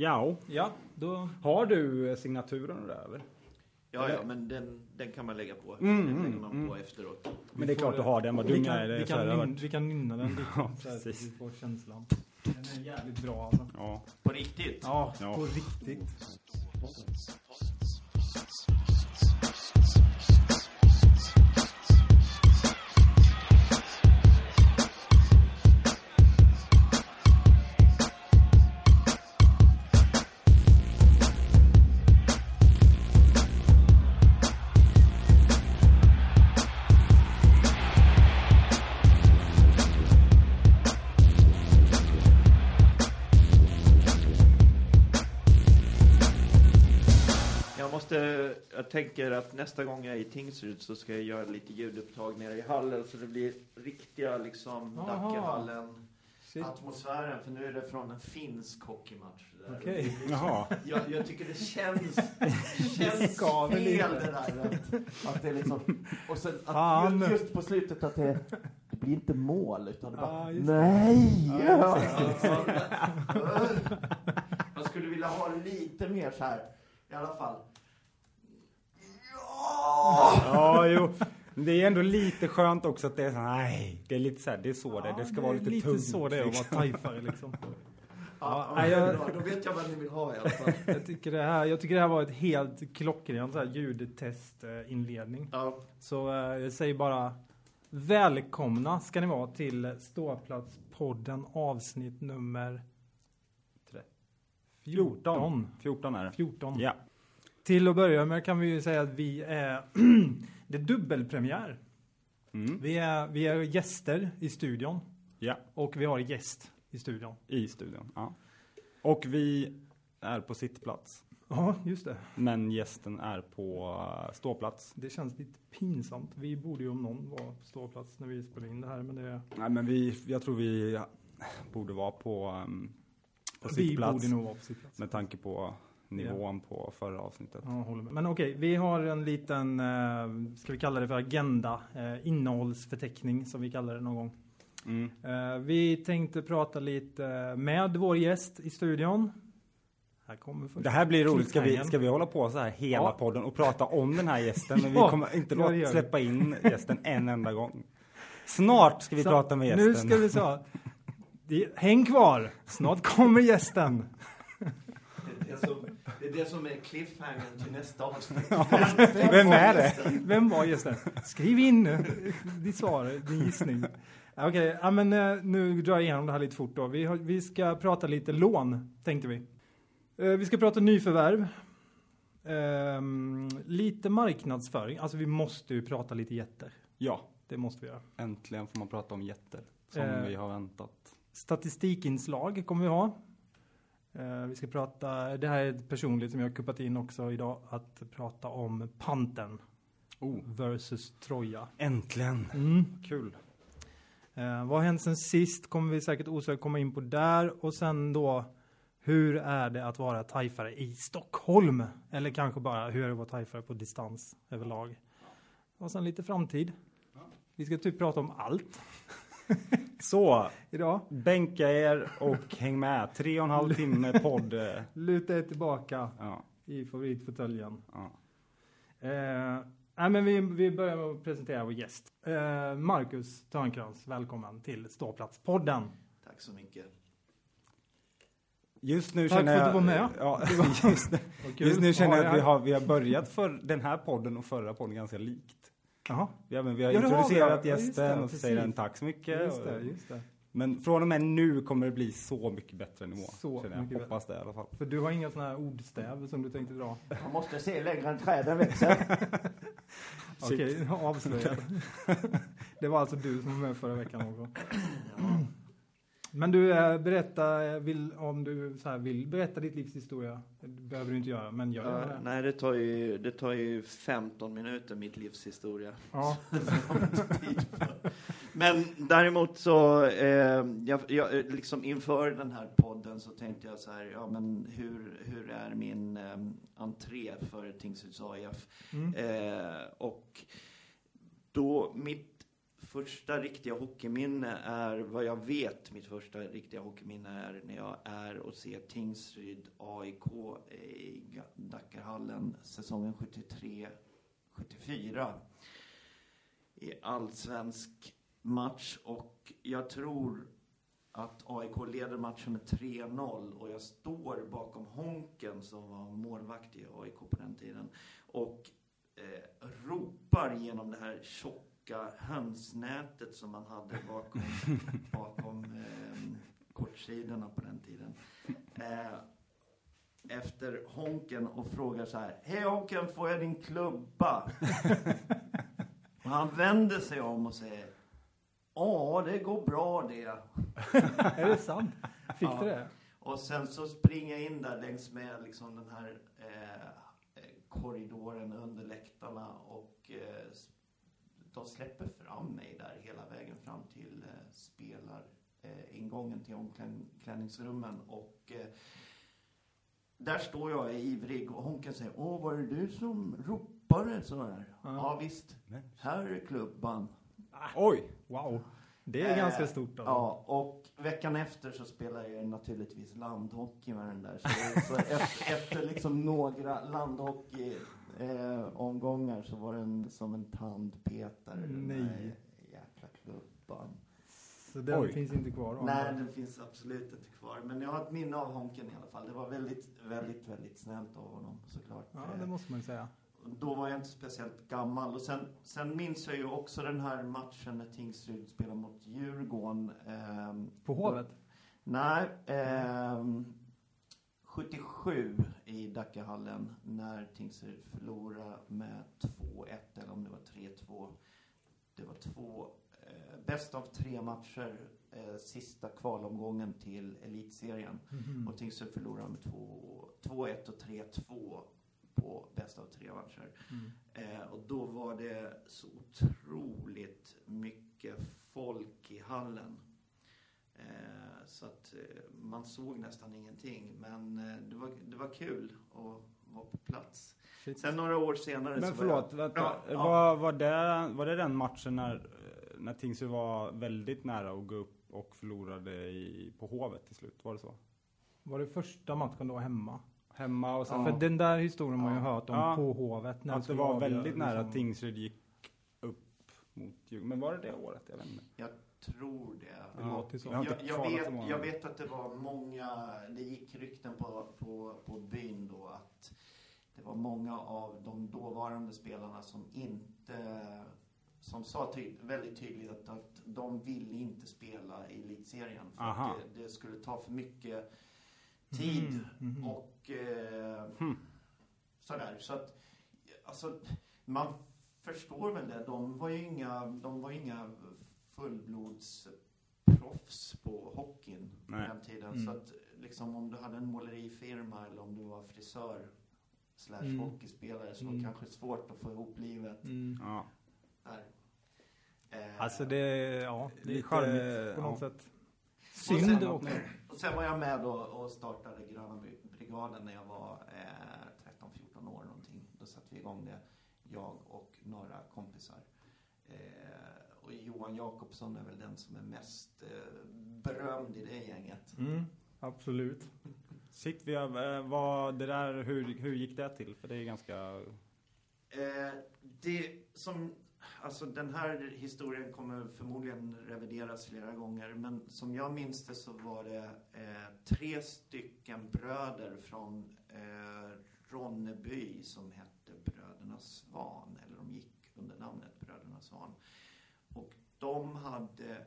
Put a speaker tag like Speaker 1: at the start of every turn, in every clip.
Speaker 1: Ja,
Speaker 2: Ja, då...
Speaker 1: har du eh, signaturen där eller?
Speaker 3: Ja, ja, men den, den kan man lägga på.
Speaker 1: Mm,
Speaker 3: den lägger
Speaker 1: mm,
Speaker 3: man
Speaker 1: mm.
Speaker 3: på efteråt.
Speaker 1: Men det är klart du har den, vad
Speaker 2: vi
Speaker 1: dum
Speaker 2: kan,
Speaker 1: jag är. Det
Speaker 2: vi, kan
Speaker 1: det har
Speaker 2: nyn,
Speaker 1: varit-
Speaker 2: vi kan nynna den lite.
Speaker 1: Ja,
Speaker 2: så här, så
Speaker 1: precis.
Speaker 2: vi får känslan. Den är jävligt bra alltså.
Speaker 1: Ja.
Speaker 3: På riktigt?
Speaker 2: Ja,
Speaker 1: Ja.
Speaker 2: på riktigt.
Speaker 3: Jag tänker att nästa gång jag är i Tingsryd så ska jag göra lite ljudupptag nere i hallen så det blir riktiga liksom
Speaker 2: Shit.
Speaker 3: atmosfären för nu är det från en finsk hockeymatch.
Speaker 2: Okej.
Speaker 1: Jaha.
Speaker 3: Jag, jag tycker det känns, känns fel det där. Att, att det är liksom, och sen att just, just på slutet att det, det blir inte mål utan det bara,
Speaker 2: just
Speaker 3: nej!
Speaker 2: Ja,
Speaker 3: Man skulle vilja ha lite mer så här, i alla fall. Ja!
Speaker 1: Jo. Det är ändå lite skönt också att det är så nej, det är lite så här, det är så det, det ska vara lite,
Speaker 2: lite
Speaker 1: tungt.
Speaker 2: så det är att
Speaker 1: liksom.
Speaker 2: vara tajfare liksom.
Speaker 3: Ja,
Speaker 2: Ja,
Speaker 3: ja,
Speaker 2: jag-
Speaker 3: bra. Då vet jag vad ni vill ha i alla fall.
Speaker 2: Jag tycker det här, jag tycker det här var ett helt klockrent ljudtestinledning.
Speaker 3: Ja,
Speaker 2: Så eh, jag säger bara välkomna ska ni vara till Ståplatspodden avsnitt nummer 14.
Speaker 1: 14 är det.
Speaker 2: 14.
Speaker 1: Ja.
Speaker 2: Till att börja med kan vi ju säga att vi är det är dubbelpremiär.
Speaker 1: Mm.
Speaker 2: Vi är, vi är gäster i studion
Speaker 1: Ja,
Speaker 2: och vi har gäst i studion.
Speaker 1: i studion. Ja. Och vi är på sittplats.
Speaker 2: Ja, just det.
Speaker 1: Men gästen är på eh, ståplats.
Speaker 2: Det känns lite pinsamt. Vi borde ju om någon vara på ståplats när vi spelar in det här, men det
Speaker 1: Nej, men vi, jag tror vi borde vara på, um, på
Speaker 2: vi
Speaker 1: sittplats.
Speaker 2: borde nog vara på sittplats.
Speaker 1: Med tanke på nivån på förra avsnittet.
Speaker 2: Ja, håller med. Men okej, vi har en liten, eh, ska vi kalla det för agenda, eh, innehållsförteckning som vi kallar det någon gång.
Speaker 1: Mm.
Speaker 2: Eh, vi tänkte prata lite med vår gäst i studion. Här.
Speaker 1: Det här blir roligt. Ska vi, ska vi hålla på så här hela
Speaker 2: Ja.
Speaker 1: podden och prata om den här gästen? Men
Speaker 2: Ja,
Speaker 1: vi kommer inte
Speaker 2: ja,
Speaker 1: låta släppa in gästen en enda gång. Snart ska vi
Speaker 2: Så,
Speaker 1: prata med gästen.
Speaker 2: Nu ska vi så. Häng kvar, snart kommer gästen.
Speaker 3: Det, är det, som, är cliffhangern till nästa avsnitt.
Speaker 1: Vem är det?
Speaker 2: Vem var gästen? Skriv in eh, ditt svar, din gissning. Okej, ja, men eh, nu drar jag igenom det här lite fort då. Vi, har, vi ska prata lite lån, tänkte vi. Eh, Vi ska prata nyförvärv. Ehm, lite marknadsföring, alltså vi måste ju prata lite jätter.
Speaker 1: Ja,
Speaker 2: Det måste vi göra.
Speaker 1: äntligen får man prata om jätter. Som
Speaker 2: Eh.
Speaker 1: vi har väntat.
Speaker 2: Statistikinslag kommer vi ha. Eh, vi ska prata, det här är ett personligt som jag har kuppat in också idag, att prata om panten
Speaker 1: Oh,
Speaker 2: versus Troja.
Speaker 1: äntligen!
Speaker 2: Mm.
Speaker 1: Kul.
Speaker 2: Eh, vad har hänt sen sist kommer vi säkert osökt komma in på där. Och sen då, hur är det att vara tajfare i Stockholm? Eller kanske bara, hur är det att vara tajfare på distans överlag? Och sen lite framtid. Vi ska typ prata om allt
Speaker 1: Så,
Speaker 2: idag.
Speaker 1: bänka er och häng med. Tre och en halv timme podd.
Speaker 2: Luta er tillbaka
Speaker 1: Ja,
Speaker 2: i favoritfåtöljen.
Speaker 1: ja.
Speaker 2: Eh, nej, men vi, vi börjar med att presentera vår gäst. Eh, Marcus Törnkrans, välkommen till Ståplatspodden.
Speaker 3: Tack så mycket.
Speaker 1: Just nu
Speaker 2: Tack
Speaker 1: känner
Speaker 2: för
Speaker 1: jag...
Speaker 2: att du var med.
Speaker 1: Ja, just, just nu känner jag att vi har, vi har börjat för den här podden och förra podden ganska likt.
Speaker 2: Jaha,
Speaker 1: Ja, men vi har
Speaker 2: Ja, har vi,
Speaker 1: introducerat
Speaker 2: ja. Ja,
Speaker 1: gästen
Speaker 2: det,
Speaker 1: och så säger den tack så mycket.
Speaker 2: just det, just det.
Speaker 1: Men från och med nu kommer det bli så mycket bättre nivå.
Speaker 2: Så
Speaker 1: jag.
Speaker 2: mycket
Speaker 1: Hoppas det i alla fall.
Speaker 2: För du har inga sådana här ordstäv som du tänkte dra?
Speaker 3: Man måste se längre än träden växer.
Speaker 2: Okej, avslöjad. det var alltså du som var med förra veckan också. Men du, eh, berätta, eh, vill, om du så här, vill berätta ditt livs historia. Det behöver du inte göra, men gör
Speaker 3: Ja,
Speaker 2: det.
Speaker 3: nej, det tar, ju, det tar ju 15 minuter, mitt livs historia.
Speaker 2: Ja,
Speaker 3: Men däremot så, eh, jag, jag, eh, liksom inför den här podden så tänkte jag så här, ja men hur, hur är min eh, entré för Tingsryds AIF?
Speaker 2: mm.
Speaker 3: Eh, och då mitt första riktiga hockeyminne är, vad jag vet, mitt första riktiga hockeyminne är när jag är och ser Tingsryd AIK i Dackarhallen säsongen 73-74 i allsvensk match och jag tror att AIK leder matchen med 3-0 och jag står bakom Honken som var målvakt i AIK på den tiden och eh, ropar genom det här tjocka hönsnätet som man hade bakom, bakom eh, kortsidorna på den tiden. Eh, efter Honken och frågar så här. Hej Honken, får jag din klubba? och han vänder sig om och säger. Ja, det går bra det.
Speaker 2: Är det sant? Fick
Speaker 3: Ja.
Speaker 2: du det?
Speaker 3: Och sen så springer jag in där längs med liksom den här eh, korridoren under läktarna och eh, de släpper fram mig där hela vägen fram till eh, spelar eh, ingången till omklädningsrummen och eh, där står jag ivrig och Honken säger Åh, var det du som ropade så här?
Speaker 2: Ja.
Speaker 3: Ja, visst.
Speaker 1: Men-
Speaker 3: Här är klubban.
Speaker 1: Oj!
Speaker 2: Wow. Det är
Speaker 3: Eh,
Speaker 2: ganska stort. Alltså.
Speaker 3: Ja, och veckan efter så spelade jag naturligtvis landhockey med den där. Så, så efter, efter liksom några landhockey eh, omgångar så var den som en tandpetare. den
Speaker 2: Nej.
Speaker 3: där Jäkla klubban.
Speaker 2: Så den
Speaker 1: Oj.
Speaker 2: finns inte kvar.
Speaker 3: Nej, den finns absolut inte kvar. Men jag har ett minne av Honken i alla fall. Det var väldigt, väldigt, väldigt snällt av honom såklart.
Speaker 2: Ja, det måste man ju säga.
Speaker 3: Då var jag inte speciellt gammal. Och sen, sen minns jag ju också den här matchen när Tingsryd spelade mot Djurgården. ehm,
Speaker 2: På Hovet?
Speaker 3: Nej, ehm, 77 i Dackahallen när Tingsryd förlorade med 2-1 eller om det var 3-2. Det var två, eh, bäst av tre matcher, eh, sista kvalomgången till elitserien.
Speaker 2: Mhm.
Speaker 3: Och Tingsryd förlorade med två- 2-1 och 3-2 på bäst av tre matcher.
Speaker 2: Mm.
Speaker 3: Eh, och då var det så otroligt mycket folk i hallen. Eh, så att eh, man såg nästan ingenting. Men eh, det, var, det var kul att vara på plats.
Speaker 2: Shit.
Speaker 3: Sen några år senare
Speaker 1: Men
Speaker 3: så var jag-
Speaker 1: vänta.
Speaker 3: Ja, ja.
Speaker 1: Var, var, det, var det den matchen när, när Tingsryd var väldigt nära att gå upp och förlorade i, på Hovet till slut? Var det så?
Speaker 2: Var det första matchen då hemma?
Speaker 1: Hemma och sen...
Speaker 2: För den där historien har man ju
Speaker 3: Ja.
Speaker 2: hört om
Speaker 1: Ja.
Speaker 2: på Hovet. när
Speaker 1: att det var
Speaker 2: avgöra,
Speaker 1: väldigt nära att
Speaker 2: liksom.
Speaker 1: Tingsryd gick upp mot Djurgården. Men var det det året? Jag vet inte.
Speaker 3: Jag tror det.
Speaker 2: Det
Speaker 1: Ja.
Speaker 2: så.
Speaker 1: Jag
Speaker 3: Jag, jag, vet, jag vet att det var många, det gick rykten på, på, på byn då att det var många av de dåvarande spelarna som inte, som sa ty, väldigt tydligt att, att de ville inte spela i elitserien för
Speaker 1: Aha.
Speaker 3: att det, det skulle ta för mycket tid
Speaker 2: Mhm, mhm.
Speaker 3: och eh,
Speaker 1: Hmm.
Speaker 3: sådär. Så att, alltså, man förstår väl det. De var ju inga, de var inga fullblodsproffs på hockeyn på den tiden.
Speaker 2: Mm.
Speaker 3: Så att liksom om du hade en målerifirma eller om du var frisör slash
Speaker 2: Mm.
Speaker 3: hockeyspelare så var det
Speaker 2: Mm.
Speaker 3: kanske svårt att få ihop livet
Speaker 2: Mm.
Speaker 1: Ja.
Speaker 3: där. Eh,
Speaker 2: Alltså det, ja, det är
Speaker 1: Lite-
Speaker 2: charmigt på något
Speaker 1: ja.
Speaker 2: sätt.
Speaker 3: sen-
Speaker 2: Synd också.
Speaker 3: Och sen var jag med då och startade Gröna brigaden när jag var eh, 13-14 år någonting. Då satte vi igång det, jag och några kompisar. Eh, och Johan Jakobsson är väl den som är mest eh, berömd i det gänget.
Speaker 2: Mm, absolut.
Speaker 1: Shit, vi har, eh, vad, det där, hur, hur gick det till? För det är ganska...
Speaker 3: Eh, det som, alltså den här historien kommer förmodligen revideras flera gånger, men som jag minns det så var det eh, tre stycken bröder från eh, Ronneby som hette Bröderna Svan, eller de gick under namnet Bröderna Svan. De hade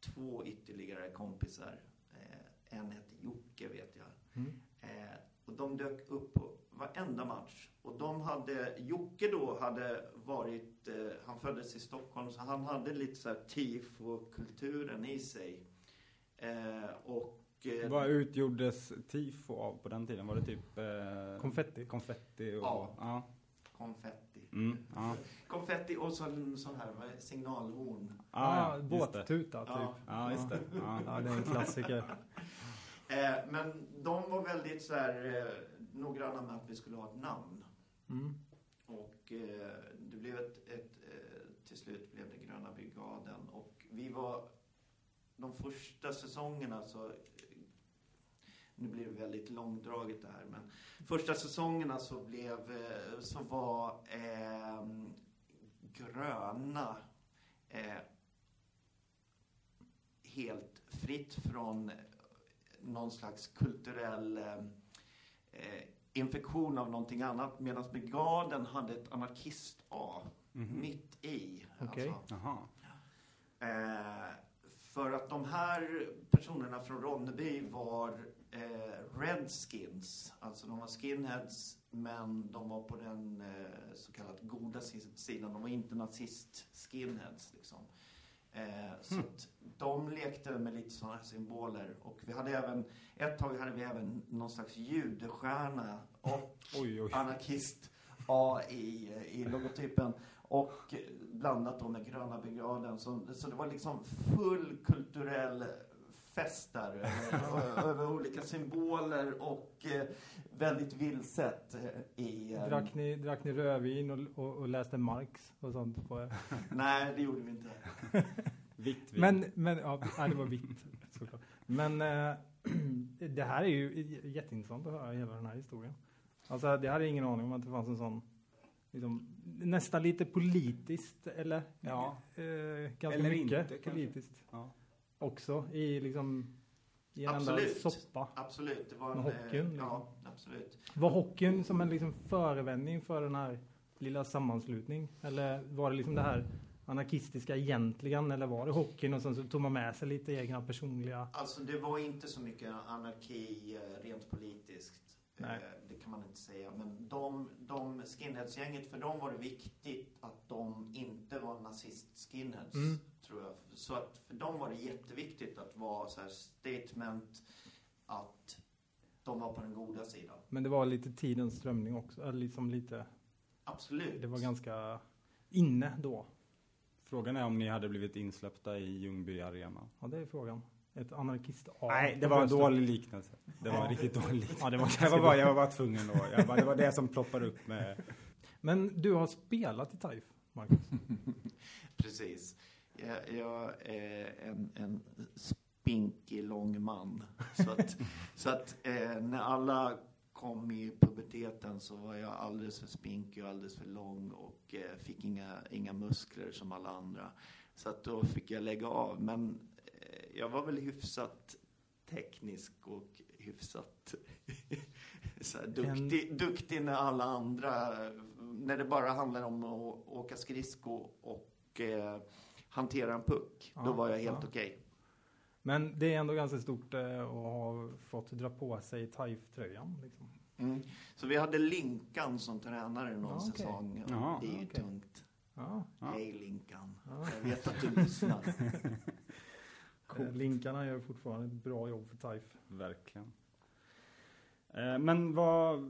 Speaker 3: två ytterligare kompisar. Eh, en hette Jocke vet jag.
Speaker 2: Mm.
Speaker 3: Eh, och de dök upp på varenda match. Och de hade, Jocke då hade varit, eh, han föddes i Stockholm så han hade lite så här tifo-kulturen i sig. Eh, och... Eh,
Speaker 1: Vad utgjordes tifo av på den tiden? Var det typ... Eh,
Speaker 2: Konfetti.
Speaker 1: konfetti och...
Speaker 3: Ja.
Speaker 1: ja.
Speaker 3: konfetti.
Speaker 1: Mm, ja.
Speaker 3: Konfetti och så en sån här vad är det, signalhorn.
Speaker 2: Ah,
Speaker 1: Ah, ja,
Speaker 2: båttuta typ.
Speaker 3: Ja.
Speaker 1: Ja, just det. Ja.
Speaker 2: Ja, det är en klassiker.
Speaker 3: Eh, men de var väldigt så här eh, noggranna med att vi skulle ha ett namn.
Speaker 2: Mm.
Speaker 3: Och eh, det blev ett, ett till slut blev det vi var de första säsongerna så nu blir det väldigt långdraget det här, men första säsongerna så blev, eh, så var eh, gröna eh, helt fritt från någon slags kulturell eh, eh infektion av någonting annat medan brigaden hade ett anarkist-A
Speaker 1: Mhm.
Speaker 3: mitt i.
Speaker 2: Okej.
Speaker 3: Alltså. Eh, här personerna från Ronneby var eh, redskins. Alltså de var skinheads men de var på den eh, så kallat goda si- sidan. De var inte nazist-skinheads liksom. Eh, så
Speaker 1: Mm.
Speaker 3: de lekte med lite sådana här symboler. Och vi hade även, ett tag hade vi även någon slags judestjärna och
Speaker 1: Oj, oj.
Speaker 3: anarkist A i, i logotypen. Och blandat då med Gröna brigaden. Så, så det var liksom full kulturell fest där över, över olika symboler och eh, väldigt vilset eh, i... eh,
Speaker 2: Drack ni, drack ni rödvin och, och, och läste Marx och sånt? På,
Speaker 3: Nej, det gjorde vi inte.
Speaker 1: Vitt vin.
Speaker 2: men, men ja, nej, det var vitt såklart. Men eh, det här är ju jätteintressant att höra hela den här historien. Alltså det hade jag ingen aning om att det fanns en sån liksom, nästan lite politiskt eller
Speaker 1: Ja.
Speaker 2: eh, ganska
Speaker 1: Eller
Speaker 2: mycket
Speaker 1: inte,
Speaker 2: politiskt
Speaker 1: Ja.
Speaker 2: också i liksom i en enda soppa.
Speaker 3: Absolut. Det var en,
Speaker 2: hockeyn,
Speaker 3: eh,
Speaker 2: liksom.
Speaker 3: Ja, absolut.
Speaker 2: Var hockeyn som en liksom förevändning för den här lilla sammanslutning? Eller var det liksom det här anarkistiska egentligen? Eller var det hockeyn och sen så tog man med sig lite egna personliga...
Speaker 3: Alltså det var inte så mycket anarki eh, rent politiskt.
Speaker 2: Nej.
Speaker 3: Eh, Det kan man inte säga. Men de, de skinheadsgänget, för dem var det viktigt att de inte var nazist-skinheads.
Speaker 2: Mm.
Speaker 3: Tror jag. Så att för dem var det jätteviktigt att vara så här statement att de var på den goda sidan.
Speaker 2: Men det var lite tidens strömning också. Liksom lite...
Speaker 3: Absolut.
Speaker 2: Det var ganska inne då.
Speaker 1: Frågan är om ni hade blivit insläppta i Ljungby Arena.
Speaker 2: Ja, det är frågan. Ett anarkist A.
Speaker 1: Nej, det var en dålig liknelse. Det var en riktigt dålig liknelse.
Speaker 2: Ja, det var
Speaker 1: Jag var, bara, jag var bara tvungen då. Jag bara, det var det som ploppade upp med...
Speaker 2: Men du har spelat i TAIF, Marcus?
Speaker 3: Precis. Jag, jag är en, en spinkig lång man. Så att, så att eh, när alla kom i puberteten så var jag alldeles för spinkig och alldeles för lång och eh, fick inga, inga muskler som alla andra. Så att då fick jag lägga av. Men jag var väl hyfsat teknisk och hyfsat så här, duktig, duktig när alla andra, när det bara handlar om att åka skridsko och eh, hantera en puck,
Speaker 2: Ja,
Speaker 3: då var jag helt
Speaker 2: ja.
Speaker 3: okej.
Speaker 2: Men det är ändå ganska stort eh, att ha fått dra på sig TAIF-tröjan. Liksom.
Speaker 3: Mm. Så vi hade Linkan som tränare någon
Speaker 2: Ja, okej.
Speaker 3: säsong. och
Speaker 1: Jaha,
Speaker 3: det är ju
Speaker 2: okej.
Speaker 3: tungt.
Speaker 2: Ja,
Speaker 1: Ja.
Speaker 3: Hej Linkan.
Speaker 2: ja.
Speaker 3: Jag vet att du lyssnar.
Speaker 2: Eh, Linkarna gör fortfarande ett bra jobb för TAIF.
Speaker 1: Verkligen. Eh, Men vad,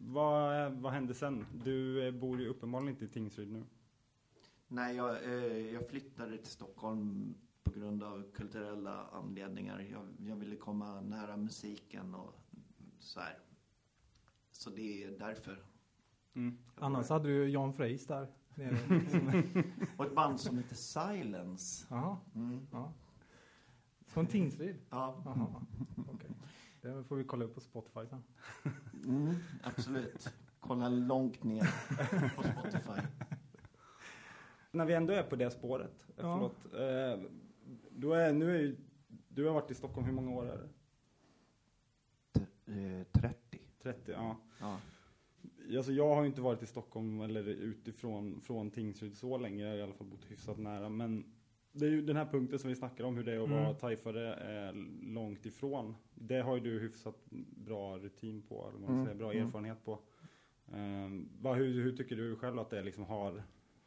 Speaker 1: vad, vad hände sen? Du eh, bor ju uppenbarligen inte i Tingsryd nu.
Speaker 3: Nej, jag, jag flyttade till Stockholm på grund av kulturella anledningar. Jag, jag ville komma nära musiken och så här. Så det är därför.
Speaker 1: Mm.
Speaker 2: Annars hade du Jan Freis där.
Speaker 3: Och ett band som heter Silence.
Speaker 2: Jaha,
Speaker 3: Mm.
Speaker 2: ja. Från Tingsryd?
Speaker 3: Ja,
Speaker 2: Jaha, okej. Det får vi kolla upp på Spotify sen.
Speaker 3: mm, absolut. Kolla långt ner på Spotify.
Speaker 1: När vi ändå är på det spåret. eh,
Speaker 2: Ja.
Speaker 1: Förlåt. Eh, Du, är, nu är, ju- du har varit i Stockholm, hur många år är det?
Speaker 3: T- eh, 30.
Speaker 1: 30? Ja.
Speaker 3: Ja.
Speaker 1: Alltså jag har ju inte varit i Stockholm eller utifrån från Tingsryd så länge. Jag har i alla fall bott hyfsat nära. Men det är ju den här punkten som vi snackar om, hur det är att
Speaker 2: Mm.
Speaker 1: vara tajfare eh, långt ifrån. Det har ju du hyfsat bra rutin på, eller man
Speaker 3: Mm,
Speaker 1: säger, bra
Speaker 3: mm.
Speaker 1: erfarenhet på. Um, vad, hur, hur tycker du själv att det liksom har,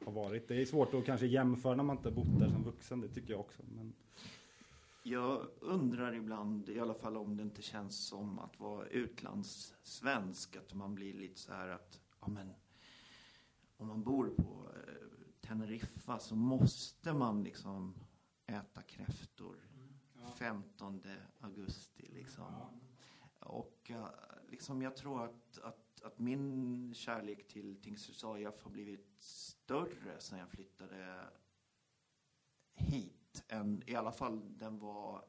Speaker 1: har varit? Det är svårt att kanske jämföra när man inte bott där som vuxen, det tycker jag också. Men,
Speaker 3: Jag undrar ibland, i alla fall om det inte känns som att vara utlandssvensk, att man blir lite så här att, ja men, om man bor på Teneriffa så måste man liksom äta kräftor 15 augusti liksom. Och eh, liksom jag tror att, att, att min kärlek till Tingsryd har blivit större sen jag flyttade hit än, i alla fall den var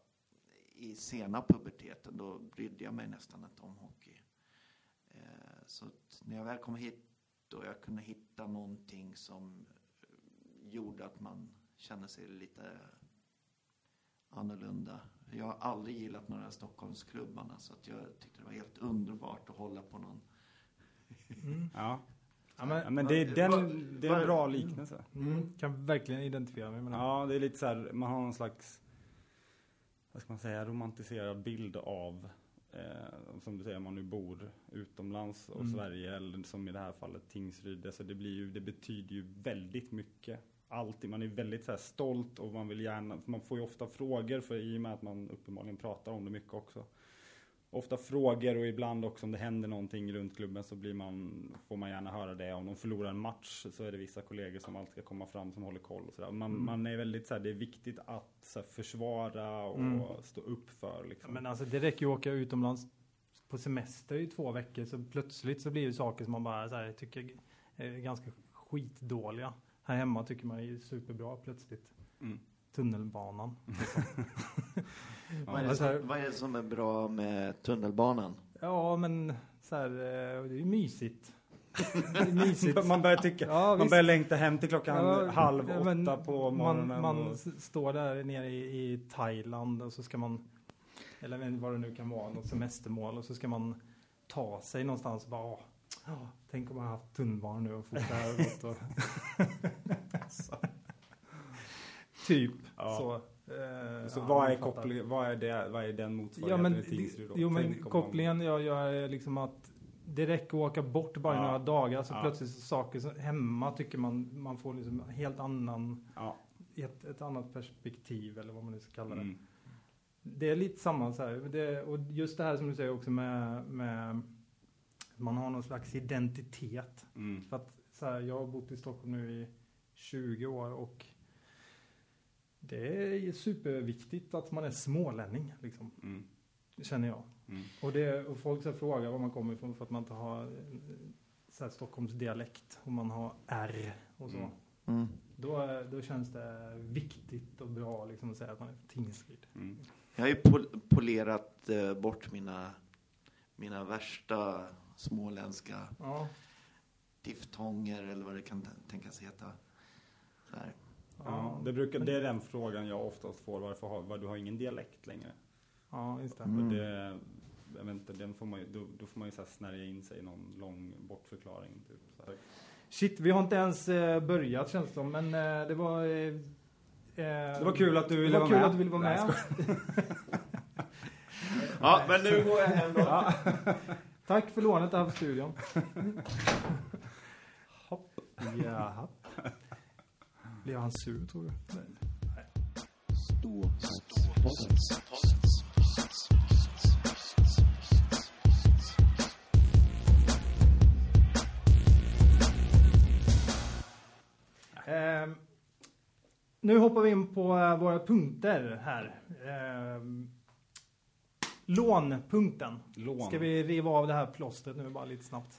Speaker 3: i sena puberteten. Då brydde jag mig nästan inte om hockey. Eh, så när jag väl kom hit och jag kunde hitta någonting som gjorde att man kände sig lite annorlunda. Jag har aldrig gillat några Stockholmsklubbarna så att jag tyckte det var helt underbart att hålla på någon.
Speaker 2: Mm.
Speaker 1: Ja.
Speaker 2: Ja, men,
Speaker 1: ja men det är, den, det är en bra liknelse.
Speaker 2: mm, kan verkligen identifiera mig med det.
Speaker 1: Ja, det är lite så här, man har någon slags, vad ska man säga, romantiserad bild av, eh, som du säger, om man nu bor utomlands och
Speaker 2: Mm.
Speaker 1: Sverige, eller som i det här fallet Tingsryd. Alltså det, blir ju, det betyder ju väldigt mycket. Alltid, man är väldigt så här stolt och man vill gärna, man får ju ofta frågor för i och med att man uppenbarligen pratar om det mycket också. Ofta frågor och ibland också om det händer någonting runt klubben så blir man, får man gärna höra det. Om de förlorar en match så är det vissa kollegor som alltid ska komma fram som håller koll. Och sådär. Man,
Speaker 2: Mm.
Speaker 1: man är väldigt så här, det är viktigt att så här, försvara och
Speaker 2: Mm.
Speaker 1: stå upp för.
Speaker 2: Ja,
Speaker 1: Liksom.
Speaker 2: men alltså det räcker ju att åka utomlands på semester i två veckor så plötsligt så blir det saker som man bara så här, tycker är ganska skitdåliga. Här hemma tycker man är superbra plötsligt.
Speaker 1: Mm.
Speaker 2: Tunnelbanan.
Speaker 3: Vad, är det
Speaker 2: alltså-
Speaker 3: som, vad är det som är bra med tunnelbanan?
Speaker 2: Ja, men så här, eh, det är ju mysigt. Det är mysigt.
Speaker 1: man börjar tycka,
Speaker 2: Ja,
Speaker 1: man börjar längta hem till klockan
Speaker 2: Ja,
Speaker 1: halv
Speaker 2: ja,
Speaker 1: åtta
Speaker 2: men
Speaker 1: på
Speaker 2: Man,
Speaker 1: morgonen.
Speaker 2: man
Speaker 1: och,
Speaker 2: s- står där nere i, i Thailand och så ska man, eller vad det nu kan vara, något semestermål och så ska man ta sig någonstans och bara, åh, ja, tänk om man haft tunnelbana nu och fort det här och Typ
Speaker 1: Ja.
Speaker 2: så. eh,
Speaker 1: så
Speaker 2: ja,
Speaker 1: vad är kopplingen, vad är, det, vad är den
Speaker 2: Ja
Speaker 1: motsvarigheten
Speaker 2: men,
Speaker 1: i Tingsryd då?
Speaker 2: jo, men kopplingen jag gör är liksom att det räcker att åka bort bara
Speaker 1: Ja.
Speaker 2: några dagar så
Speaker 1: Ja.
Speaker 2: plötsligt så saker som hemma tycker man man får liksom helt annan
Speaker 1: Ja.
Speaker 2: ett, ett annat perspektiv eller vad man nu ska kalla det.
Speaker 1: Mm.
Speaker 2: Det är lite samma så här. Det, och just det här som du säger också med, med man har någon slags identitet.
Speaker 1: Mm.
Speaker 2: För att så här, jag har bott i Stockholm nu i 20 år och det är superviktigt att man är smålänning liksom,
Speaker 1: Mm.
Speaker 2: känner jag.
Speaker 1: Mm.
Speaker 2: Och, det, och folk så frågar var man kommer ifrån för att man inte har eh, så här, Stockholms dialekt och man har R och så.
Speaker 1: Mm.
Speaker 3: Mm.
Speaker 2: Då, då känns det viktigt och bra liksom, att säga att man är från Tingsryd.
Speaker 1: Mm.
Speaker 3: Jag har ju pol- polerat eh, bort mina, mina värsta småländska
Speaker 2: Ja,
Speaker 3: diftonger eller vad det kan tänkas heta. Så här.
Speaker 1: Ja, det, brukar, det är den frågan jag oftast får. Varför har, var, du har ingen dialekt längre?
Speaker 2: ja just det.
Speaker 3: Mm.
Speaker 1: Och det, jag vet inte, den får man, ju- då, då får man ju så här snärja in sig i någon lång bortförklaring. Typ, så här.
Speaker 2: Shit, vi har inte ens eh, börjat känns det som, men eh, det var... Eh, eh,
Speaker 1: Det var kul att du ville
Speaker 2: det var
Speaker 1: vara
Speaker 2: kul
Speaker 1: med.
Speaker 2: att du ville vara
Speaker 1: Nej,
Speaker 2: med.
Speaker 3: Ja, men nu går jag hem då.
Speaker 2: Ja. Tack för lånet på studion. Hopp. Jaha. Blev han sur tror du? Ehm, nu hoppar vi in på eh, våra punkter här. Ehm, lånpunkten.
Speaker 1: Lån.
Speaker 2: Ska vi riva av det här plåstret nu bara lite snabbt?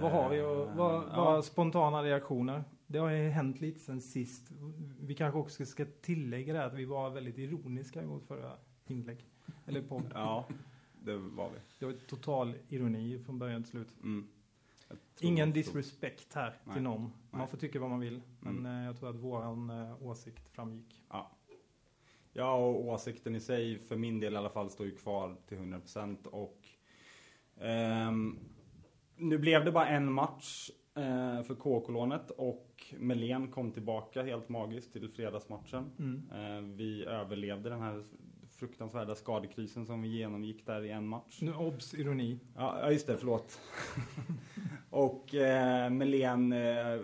Speaker 2: Vad har vi och vad,
Speaker 1: Ja.
Speaker 2: vad spontana reaktioner? Det har ju hänt lite sen sist. Vi kanske också ska tillägga det att vi var väldigt ironiska i vårt förra inlägg. Eller på.
Speaker 1: Ja, det var vi.
Speaker 2: Det var total ironi från början till slut.
Speaker 1: Mm.
Speaker 2: Ingen disrespect här
Speaker 1: Nej.
Speaker 2: till någon. Man
Speaker 1: Nej.
Speaker 2: får tycka vad man vill. Men
Speaker 1: Mm.
Speaker 2: eh, jag tror att våran eh, åsikt framgick.
Speaker 1: Ja, och åsikten i sig för min del i alla fall står ju kvar till 100% och ehm, nu blev det bara en match för KK-lånet och Melén kom tillbaka helt magiskt till fredagsmatchen.
Speaker 2: Mm.
Speaker 1: Eh, vi överlevde den här fruktansvärda skadekrisen som vi genomgick där i en match.
Speaker 2: Nu obs ironi.
Speaker 1: Ja, ja, just det, förlåt. och eh, Melén eh,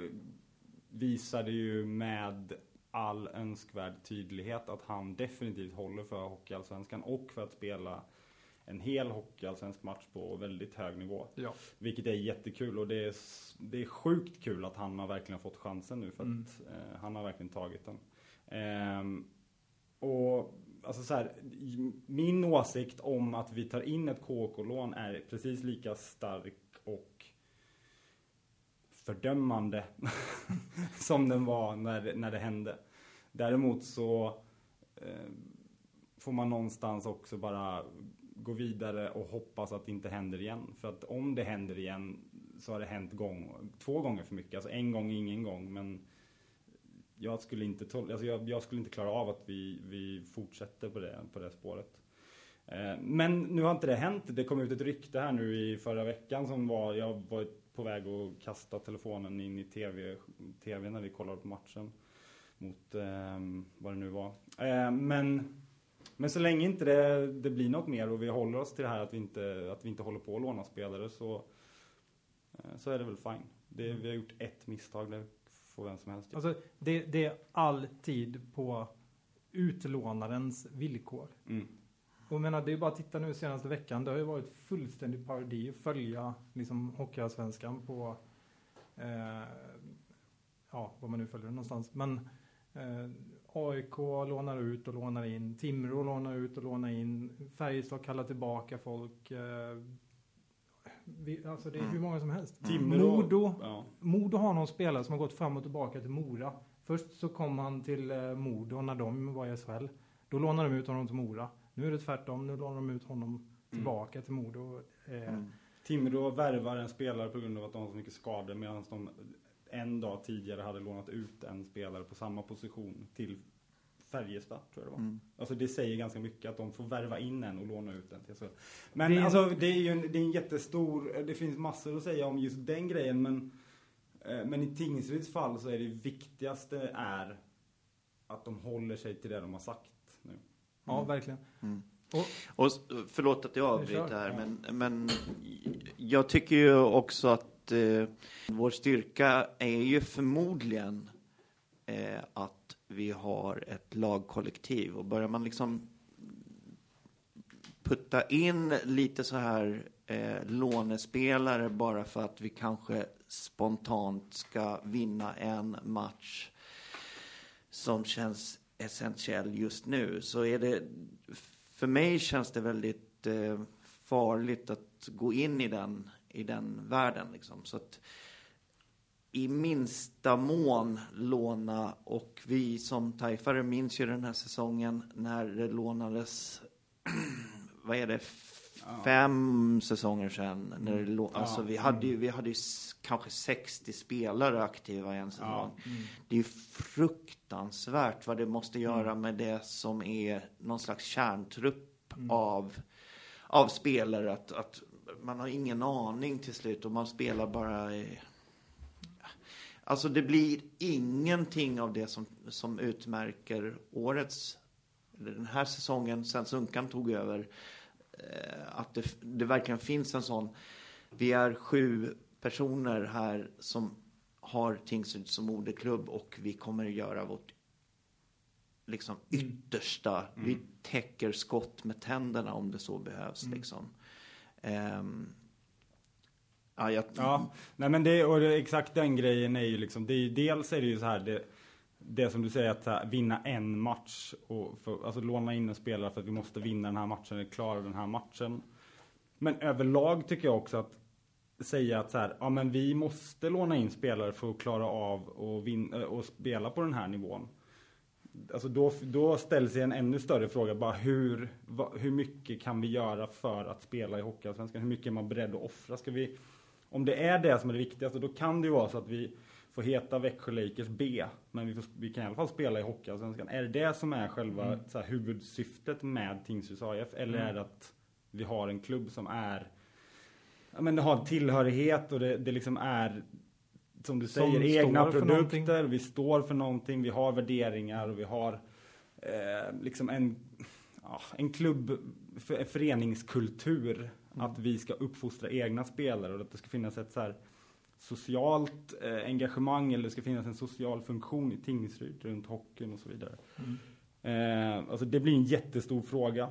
Speaker 1: visade ju med all önskvärd tydlighet att han definitivt håller för Hockeyallsvenskan och för att spela en hel Hockeyallsvensk match på väldigt hög nivå.
Speaker 2: Ja.
Speaker 1: Vilket är jättekul och det är, det är sjukt kul att han har verkligen fått chansen nu för
Speaker 2: Mm.
Speaker 1: att eh, han har verkligen tagit den. Ehm, och alltså så här, min åsikt om att vi tar in ett KK-lån är precis lika stark och fördömande som den var när, när det hände. Däremot så eh, får man någonstans också bara gå vidare och hoppas att det inte händer igen. För att om det händer igen så har det hänt gång, två gånger för mycket. Alltså en gång ingen gång. Men jag skulle inte, alltså jag, jag skulle inte klara av att vi, vi fortsätter på det, på det spåret. Eh, Men nu har inte det hänt. Det kom ut ett rykte här nu i förra veckan som var, jag var på väg att kasta telefonen in i tv, tv när vi kollade på matchen. Mot eh, vad det nu var. Eh, men, men så länge inte det, det blir något mer och vi håller oss till det här att vi inte, att vi inte håller på att låna spelare så, eh, så är det väl fine. Det, vi har gjort ett misstag, det får vem som helst.
Speaker 2: Alltså, det, det är alltid på utlånarens villkor.
Speaker 1: Mm.
Speaker 2: Och menar, det är bara att titta nu senaste veckan. Det har ju varit fullständig parodi att följa liksom, Hockeyallsvenskan på, eh, ja, var man nu följer någonstans. Men eh, AIK lånar ut och lånar in. Timrå lånar ut och lånar in. Färjestad kallar tillbaka folk. Eh, vi, alltså det är hur många som helst.
Speaker 1: Timrå-
Speaker 2: Modo,
Speaker 1: Ja.
Speaker 2: Modo har någon spelare som har gått fram och tillbaka till Mora. Först så kom han till eh, Modo när de var i SHL. Då lånade de ut honom till Mora. Nu är det tvärtom. Nu lånar de ut honom tillbaka till Modo. Eh,
Speaker 3: Mm.
Speaker 1: Timrå värvar en spelare på grund av att de har så mycket skador medan de en dag tidigare hade lånat ut en spelare på samma position till Färjestad tror jag det var.
Speaker 3: Mm.
Speaker 1: Alltså det säger ganska mycket att de får värva in en och låna ut en till SHL. Men
Speaker 2: Det är-
Speaker 1: alltså det är ju en, det är en jättestor, det finns massor att säga om just den grejen men eh, men i Tingsryds fall så är det viktigaste är att de håller sig till det de har sagt nu.
Speaker 2: Ja, verkligen.
Speaker 3: Mm.
Speaker 2: Och,
Speaker 3: Och förlåt att jag avbryter här, men, men jag tycker ju också att eh, vår styrka är ju förmodligen eh, att vi har ett lagkollektiv. Och börjar man liksom putta in lite så här eh, lånespelare bara för att vi kanske spontant ska vinna en match som känns essentiell just nu så är det för mig känns det väldigt eh, farligt att gå in i den, i den världen. Liksom. Så att i minsta mån låna och vi som tajfare minns ju den här säsongen när det lånades, vad är det, fem säsonger sedan. När det lå-
Speaker 1: Ja.
Speaker 3: alltså, vi hade ju, vi hade ju kanske 60 spelare aktiva i en säsong.
Speaker 1: Ja.
Speaker 3: Det är ju fruktansvärt vad det måste göra med det som är någon slags kärntrupp av, av spelare. Att, att man har ingen aning till slut och man spelar bara... i- Alltså det blir ingenting av det som, som utmärker årets, eller den här säsongen sen Sunkan tog över. Eh, att det, det verkligen finns en sån. Vi är sju personer här som har Tingsryd som moderklubb och vi kommer göra vårt liksom yttersta. Vi täcker skott med tänderna om det så behövs. Liksom. Ehm, ja, jag,
Speaker 1: Ja, nej men det, och det, exakt den grejen är ju liksom, det är ju, dels är det ju så här, det, det som du säger att här, vinna en match och för, alltså låna in en spelare för att vi måste vinna den här matchen, eller klara den här matchen. Men överlag tycker jag också att säga att så här, ja men vi måste låna in spelare för att klara av och, vinna, och spela på den här nivån. Alltså då, då ställs en ännu större fråga, bara hur, va, hur mycket kan vi göra för att spela i Hockeyallsvenskan? Hur mycket är man beredd att offra? Ska vi, om det är det som är det viktigaste, då kan det ju vara så att vi får heta Växjö Lakers B, men vi, får, vi kan i alla fall spela i Hockeyallsvenskan. Är det det som är själva så här, huvudsyftet med Tingsryds AIF? Eller är det att vi har en klubb som är men det har tillhörighet och det, det liksom är som du
Speaker 2: Som
Speaker 1: säger, egna
Speaker 2: står för
Speaker 1: produkter, vi står för någonting, vi har värderingar och vi har eh, liksom en, ja, en klubb, för, föreningskultur. Att vi ska uppfostra egna spelare och att det ska finnas ett så här socialt eh, engagemang eller det ska finnas en social funktion i Tingsryd runt hockeyn och så vidare. Eh, alltså det blir en jättestor fråga.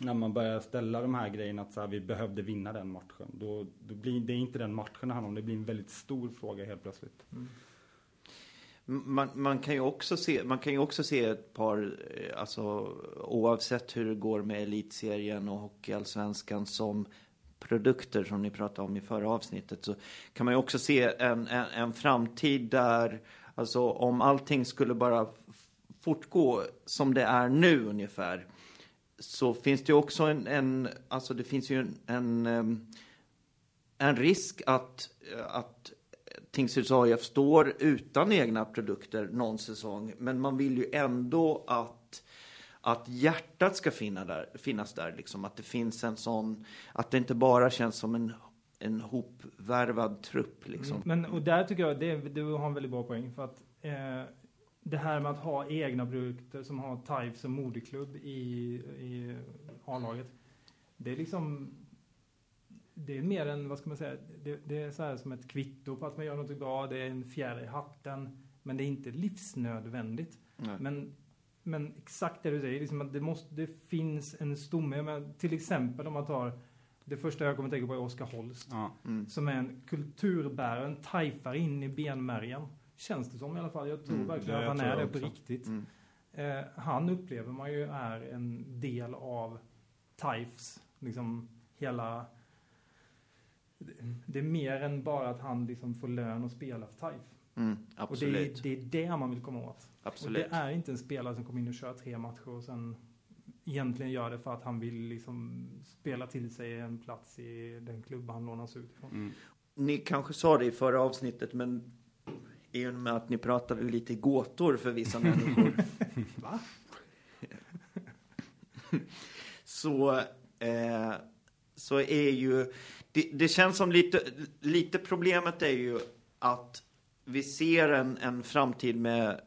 Speaker 1: När man börjar ställa de här grejerna att så här, vi behövde vinna den matchen. Då, då blir det inte den matchen det handlar om, det blir en väldigt stor fråga helt plötsligt. Mm.
Speaker 3: Man, man, kan ju också se, man kan ju också se ett par, eh, alltså oavsett hur det går med elitserien och hockeyallsvenskan som produkter som ni pratade om i förra avsnittet så kan man ju också se en, en, en framtid där, alltså om allting skulle bara fortgå som det är nu ungefär så finns det ju också en, en alltså det finns ju en, en, en risk att, att Tingsryds AIF står utan egna produkter någon säsong. Men man vill ju ändå att, att hjärtat ska finna där, finnas där. Liksom. Att det finns en sån, att det inte bara känns som en, en hopvärvad trupp. Liksom. Mm.
Speaker 2: Men och där tycker jag, det, du har en väldigt bra poäng. För att eh, det här med att ha egna produkter som har TIFE som moderklubb i, i A-laget. Det är liksom det är mer än, vad ska man säga, det, det är så här som ett kvitto på att man gör något bra. Det är en fjäril i hatten. Men det är inte livsnödvändigt.
Speaker 3: Nej.
Speaker 2: Men, men exakt det du säger, liksom att det, måste, det finns en stomme. Men till exempel om man tar, det första jag kommer att tänka på är Oskar Holst.
Speaker 1: Ja.
Speaker 3: Mm.
Speaker 2: Som är en kulturbärare, en tajfar in i benmärgen. Känns det som i alla fall. Jag tror
Speaker 3: Mm,
Speaker 2: verkligen att han är det på riktigt.
Speaker 3: Mm.
Speaker 2: Eh, han upplever man ju är en del av TIFEs, liksom hela... Det är mer än bara att han liksom får lön och spela för TIFE.
Speaker 3: Mm,
Speaker 2: Och det är, det är det man vill komma åt.
Speaker 3: absolut.
Speaker 2: Och det är inte en spelare som kommer in och kör tre matcher och sen egentligen gör det för att han vill liksom spela till sig en plats i den klubb han lånas ut ifrån.
Speaker 1: Mm.
Speaker 3: Ni kanske sa det i förra avsnittet, men i och med att ni pratade lite gåtor för vissa människor.
Speaker 2: Va?
Speaker 3: så, eh, så är ju... Det, det känns som lite, lite problemet är ju att vi ser en, en framtid med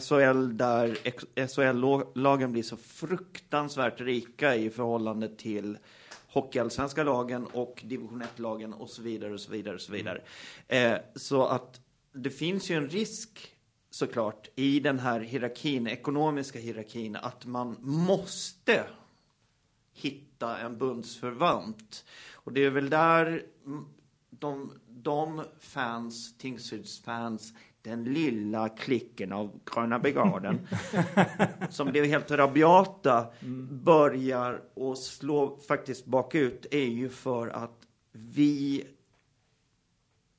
Speaker 3: SHL där SHL-lagen blir så fruktansvärt rika i förhållande till hockeyallsvenska lagen och division 1-lagen och så vidare och så vidare och så vidare. Eh, så att det finns ju en risk såklart i den här hierarkin, ekonomiska hierarkin, att man måste hitta en bundsförvant. Och det är väl där mm, de, de fans, Tingsryds fans, den lilla klicken av Gröna Brigaden som blev helt rabiata börjar att slå faktiskt bakut är ju för att vi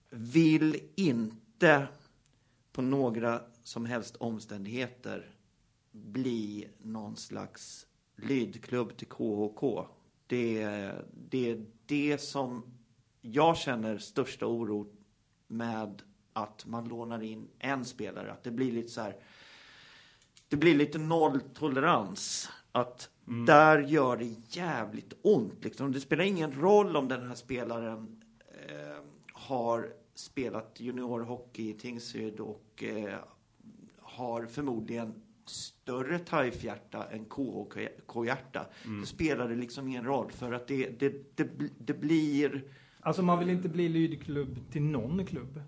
Speaker 3: vill inte på några som helst omständigheter bli någon slags lydklubb till KHK. Det, det är det som jag känner största oro med att man lånar in en spelare. Att det blir lite så här. Det blir lite nolltolerans. Att där gör det jävligt ont. Liksom. Det spelar ingen roll om den här spelaren eh, har spelat juniorhockey i Tingsryd och eh, har förmodligen större TIFE-hjärta än KHK-hjärta. Det spelar det liksom ingen roll för att det, det, det, det blir...
Speaker 2: Alltså man vill inte bli lydklubb till någon klubb.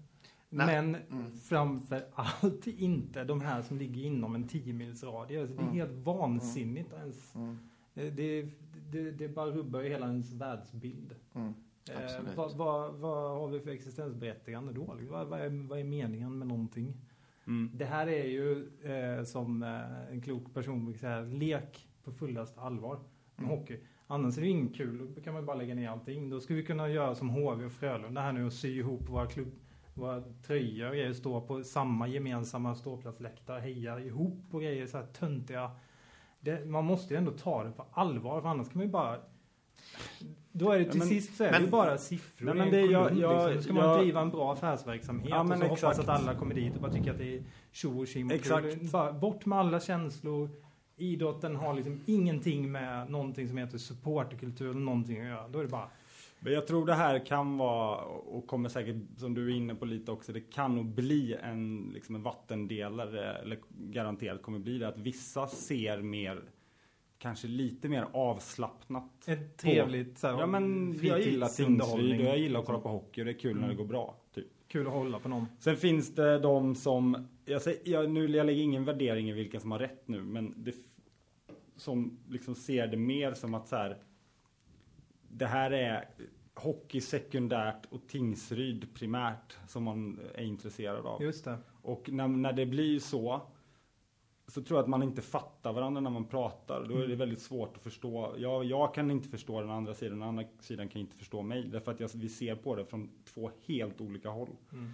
Speaker 3: Nej.
Speaker 2: Men
Speaker 3: Mm.
Speaker 2: framför allt inte de här som ligger inom en 10 mils radie. Alltså det är
Speaker 3: Mm.
Speaker 2: helt vansinnigt ens.
Speaker 3: Mm,
Speaker 2: Det, det, det, det bara rubbar ju hela ens världsbild. Eh, vad, vad, vad har vi för existensberättigande då? Vad, vad, är, vad är meningen med någonting?
Speaker 1: Mm.
Speaker 2: Det här är ju eh, som eh, en klok person brukar säga, lek på fullaste allvar med
Speaker 3: Mm.
Speaker 2: hockey. Annars är det inget kul, då kan man bara lägga ner allting. Då skulle vi kunna göra som HV och Frölunda här nu och sy ihop våra, klubb, våra tröjor och grejer, stå på samma gemensamma ståplatsläktare, heja ihop och grejer, så här töntiga. Det, man måste ju ändå ta det på allvar, för annars kan man ju bara då är det till
Speaker 1: men-
Speaker 2: sist så är det
Speaker 3: men-
Speaker 2: ju bara siffror.
Speaker 1: Nej, men
Speaker 2: en
Speaker 1: det- jag- jag-
Speaker 2: liksom. Då ska man
Speaker 1: jag-
Speaker 2: driva en bra affärsverksamhet
Speaker 1: Ja,
Speaker 2: och så hoppas
Speaker 1: exakt.
Speaker 2: att alla kommer dit och bara tycker att det är tjo och tjim bort med alla känslor. Idrotten har liksom ingenting med någonting som heter supporterkultur eller någonting att göra. Då är det bara
Speaker 1: Men jag tror det här kan vara, och kommer säkert, som du är inne på lite också, det kan nog bli en, liksom en vattendelare, eller garanterat kommer bli det, att vissa ser mer, kanske lite mer avslappnat.
Speaker 2: ett trevligt så här,
Speaker 1: Ja men jag gillar Tingsryd och jag gillar att kolla på hockey och det är kul när det
Speaker 2: Mm.
Speaker 1: går bra. Typ.
Speaker 2: Kul att hålla på någon.
Speaker 1: Sen finns det de som, jag, säger, jag, nu, jag lägger ingen värdering i vilka som har rätt nu, men det, som liksom ser det mer som att så här, det här är hockey sekundärt och Tingsryd primärt som man är intresserad av.
Speaker 2: Just det.
Speaker 1: Och när, när det blir så, så tror jag att man inte fattar varandra när man pratar. Då är det
Speaker 2: Mm.
Speaker 1: väldigt svårt att förstå. Jag, jag kan inte förstå den andra sidan, den andra sidan kan inte förstå mig. Därför att jag, vi ser på det från två helt olika håll.
Speaker 2: Mm.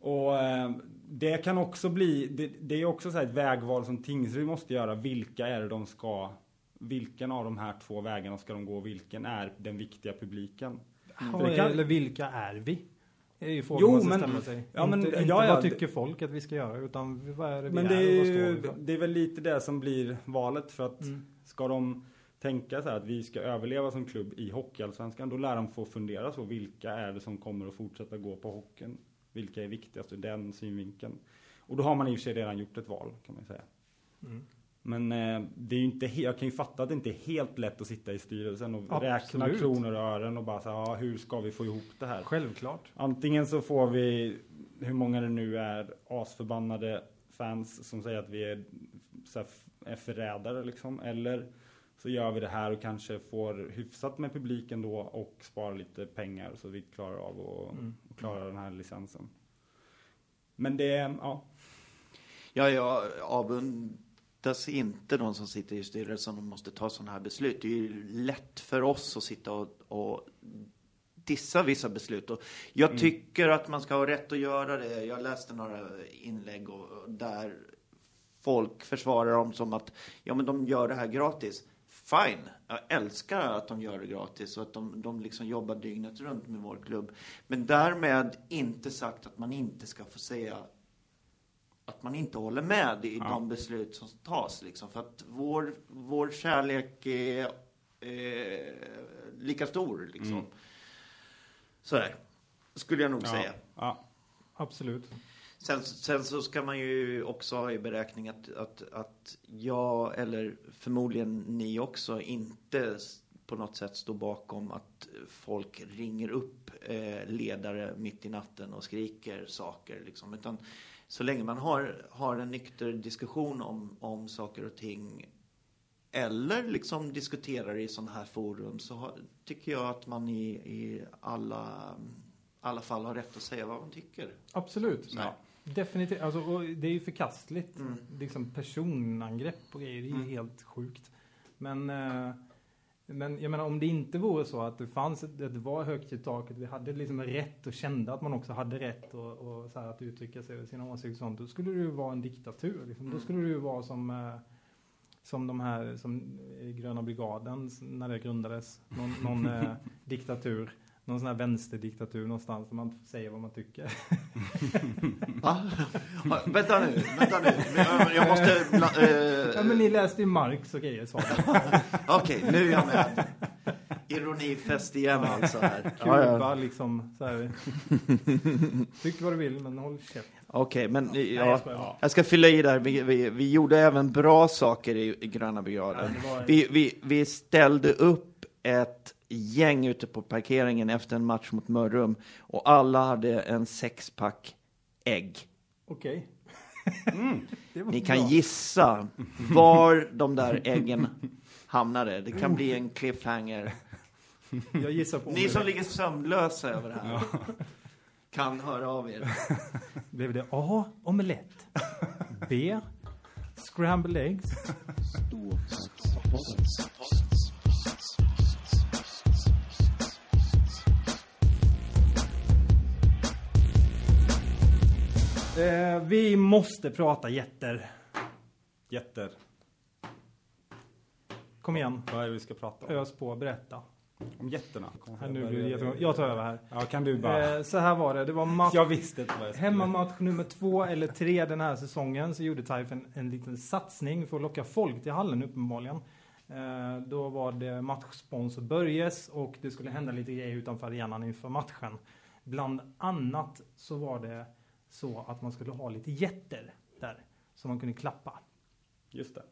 Speaker 1: Och eh, det kan också bli, det, det är också så här ett vägval som Tingsryd måste göra. Vilka är det de ska, vilken av de här två vägarna ska de gå? Vilken är den viktiga publiken? Det kan-
Speaker 2: Eller vilka är vi? Det är ju frågan
Speaker 1: Jo,
Speaker 2: man ska
Speaker 1: men-
Speaker 2: ställa sig.
Speaker 1: ja, men-
Speaker 2: inte, inte
Speaker 1: ja, ja,
Speaker 2: vad tycker folk att vi ska göra, utan vad är det vi
Speaker 1: Men
Speaker 2: är
Speaker 1: det är,
Speaker 2: och
Speaker 1: ju, det är väl lite det som blir valet för att
Speaker 2: Mm.
Speaker 1: ska de tänka så här att vi ska överleva som klubb i Hockeyallsvenskan, då lär de få fundera så. Vilka är det som kommer att fortsätta gå på hockeyn? Vilka är viktigast ur den synvinkeln? Och då har man i och för sig redan gjort ett val kan man säga.
Speaker 2: Mm.
Speaker 1: Men eh, det är ju inte, jag kan ju fatta att det inte är helt lätt att sitta i styrelsen och
Speaker 2: Absolut.
Speaker 1: räkna kronor och ören och bara säga, ja, hur ska vi få ihop det här?
Speaker 2: Självklart.
Speaker 1: Antingen så får vi, hur många det nu är, asförbannade fans som säger att vi är, så här, är förrädare liksom. Eller så gör vi det här och kanske får hyfsat med publiken då och sparar lite pengar så vi klarar av och,
Speaker 2: Mm.
Speaker 1: och klarar den här licensen. Men det, ja.
Speaker 3: Ja, jag avundas inte de som sitter i styrelsen och måste ta sådana här beslut. Det är ju lätt för oss att sitta och, och dissa vissa beslut. Och jag
Speaker 1: Mm.
Speaker 3: tycker att man ska ha rätt att göra det. Jag läste några inlägg och, och där folk försvarar dem som att ja, men de gör det här gratis. Fine, jag älskar att de gör det gratis och att de, de liksom jobbar dygnet runt med vår klubb. Men därmed inte sagt att man inte ska få säga att man inte håller med i
Speaker 1: Ja.
Speaker 3: de beslut som tas. Liksom. För att vår, vår kärlek är eh, lika stor. Liksom.
Speaker 1: Mm.
Speaker 3: Sådär, skulle jag nog
Speaker 1: ja,
Speaker 3: säga.
Speaker 1: ja.
Speaker 2: Absolut.
Speaker 3: Sen, sen så ska man ju också ha i beräkning att, att, att jag, eller förmodligen ni också, inte på något sätt står bakom att folk ringer upp eh, ledare mitt i natten och skriker saker. Liksom. Utan så länge man har, har en nykter diskussion om, om saker och ting eller liksom diskuterar i sådana här forum så har, tycker jag att man i, i alla, alla fall har rätt att säga vad man tycker.
Speaker 2: Absolut.
Speaker 3: Här.
Speaker 2: Definitivt. Alltså, och det är ju förkastligt.
Speaker 3: Mm.
Speaker 2: Liksom personangrepp och grejer, det är ju
Speaker 3: Mm.
Speaker 2: helt sjukt. Men, eh, men jag menar om det inte vore så att det fanns, ett, det var högt i taket, vi hade liksom rätt och kände att man också hade rätt och, och så här, att uttrycka sig och sina åsikter och sånt, då skulle det ju vara en diktatur. Liksom. Då
Speaker 3: Mm.
Speaker 2: skulle det ju vara som eh, som de här, som i Gröna Brigaden när det grundades. Någon, någon eh, diktatur, någon sån här vänsterdiktatur någonstans där man inte säger vad man tycker.
Speaker 3: Va? Ja, vänta nu, vänta nu. Jag- Jag måste... bla- eh,
Speaker 2: Ja men ni läste ju Marx och grejer sa jag.
Speaker 3: Okej, nu är jag med. Ironifest igen alltså. Här.
Speaker 2: Kuba liksom så här. Tyck vad du vill men håll käft.
Speaker 3: Okej, men
Speaker 2: jag
Speaker 3: ja,
Speaker 2: skojar bara.
Speaker 3: jag ska fylla i där. Vi, vi, vi gjorde även bra saker i, i Gröna
Speaker 2: Ja,
Speaker 3: Brigaden.
Speaker 2: var-
Speaker 3: Vi, vi, vi ställde upp ett gäng ute på parkeringen efter en match mot Mörrum och alla hade en sexpack ägg.
Speaker 2: Okej. Det var
Speaker 3: Ni kan
Speaker 2: bra.
Speaker 3: gissa var de där äggen hamnade. Det kan bli en cliffhanger.
Speaker 2: Jag gissar på
Speaker 3: Ni som ligger sömnlösa över det här kan höra av er.
Speaker 2: Blev det A. Omelett. B. Scrambled eggs. Eh, vi måste prata jätter.
Speaker 1: Jätter.
Speaker 2: Kom igen.
Speaker 1: Vad är det vi ska prata om?
Speaker 2: Ös på, berätta.
Speaker 1: Om jätterna.
Speaker 2: Här, nu blir det jättegång. Jag tar över här.
Speaker 1: Ja, kan du bara.
Speaker 2: Eh, så här var det. Det var match.
Speaker 1: Jag visste inte vad jag skulle.
Speaker 2: Hemmamatch nummer två eller tre den här säsongen så gjorde Taif en, en liten satsning för att locka folk till hallen uppenbarligen. Eh, då var det matchsponsor Börjes och det skulle hända lite grejer utanför arenan inför matchen. Bland annat så var det så att man skulle ha lite jätter där som man kunde klappa.
Speaker 1: Just det.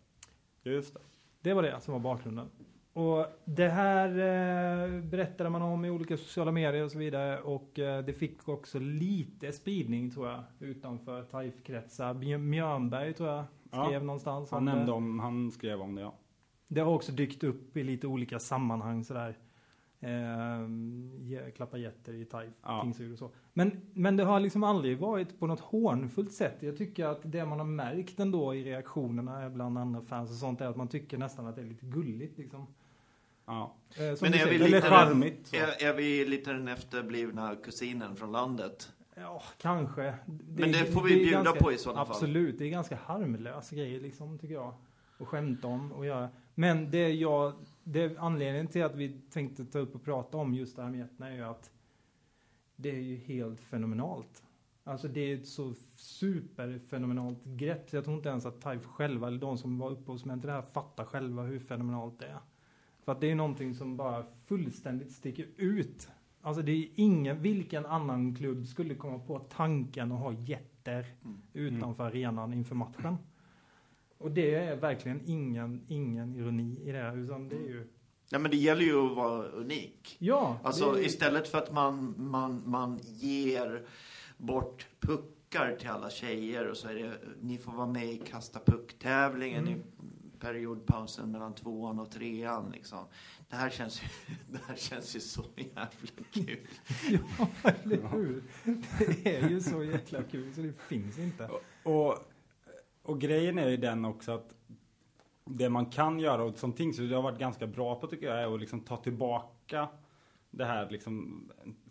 Speaker 1: Just det.
Speaker 2: Det var det som var bakgrunden. Och det här eh, berättade man om i olika sociala medier och så vidare. Och eh, det fick också lite spridning tror jag utanför TAIF-kretsar. Mjörnberg tror jag
Speaker 1: Ja.
Speaker 2: skrev någonstans
Speaker 1: Han
Speaker 2: om
Speaker 1: nämnde
Speaker 2: det.
Speaker 1: om, han skrev om det ja.
Speaker 2: Det har också dykt upp i lite olika sammanhang sådär. Eh, klappa jätter i TAIF,
Speaker 1: Ja.
Speaker 2: Tingsryd och så. Men, men det har liksom aldrig varit på något hånfullt sätt. Jag tycker att det man har märkt ändå i reaktionerna bland andra fans och sånt är att man tycker nästan att det är lite gulligt liksom.
Speaker 1: ja.
Speaker 2: Eh,
Speaker 3: Men är vi,
Speaker 2: säger,
Speaker 1: lite
Speaker 3: lite
Speaker 1: charmigt,
Speaker 3: den, är, är vi lite den efterblivna kusinen från landet?
Speaker 2: Ja, kanske.
Speaker 3: Men det får vi
Speaker 2: är
Speaker 3: bjuda
Speaker 2: ganska-
Speaker 3: på i sådana fall.
Speaker 2: Absolut, det är ganska harmlösa grejer liksom, tycker jag. Att skämta om och göra. Men det jag, det anledningen till att vi tänkte ta upp och prata om just det här med Etna är ju att det är ju helt fenomenalt. Alltså det är ett så superfenomenalt grepp så jag tror inte ens att TIFE själva eller de som var upphovsmän till det här fattar själva hur fenomenalt det är. För att det är någonting som bara fullständigt sticker ut. Alltså det är ingen, vilken annan klubb skulle komma på tanken att ha jätter
Speaker 3: Mm.
Speaker 2: utanför arenan inför matchen. Och det är verkligen ingen, ingen ironi i det här, utan det är ju...
Speaker 3: Nej, men det gäller ju att vara unik.
Speaker 2: Ja!
Speaker 3: Alltså
Speaker 2: det
Speaker 3: istället för att man, man, man ger bort puckar till alla tjejer och så är det, ni får vara med i kasta puck-tävlingen
Speaker 2: Mm.
Speaker 3: i periodpausen mellan tvåan och trean liksom. Det här känns ju, det här känns ju så jävla kul.
Speaker 2: Ja, eller hur? Det är ju så jäkla kul så det finns inte.
Speaker 1: Och, och grejen är ju den också att det man kan göra och som Tingsryd har varit ganska bra på tycker jag är att liksom ta tillbaka det här liksom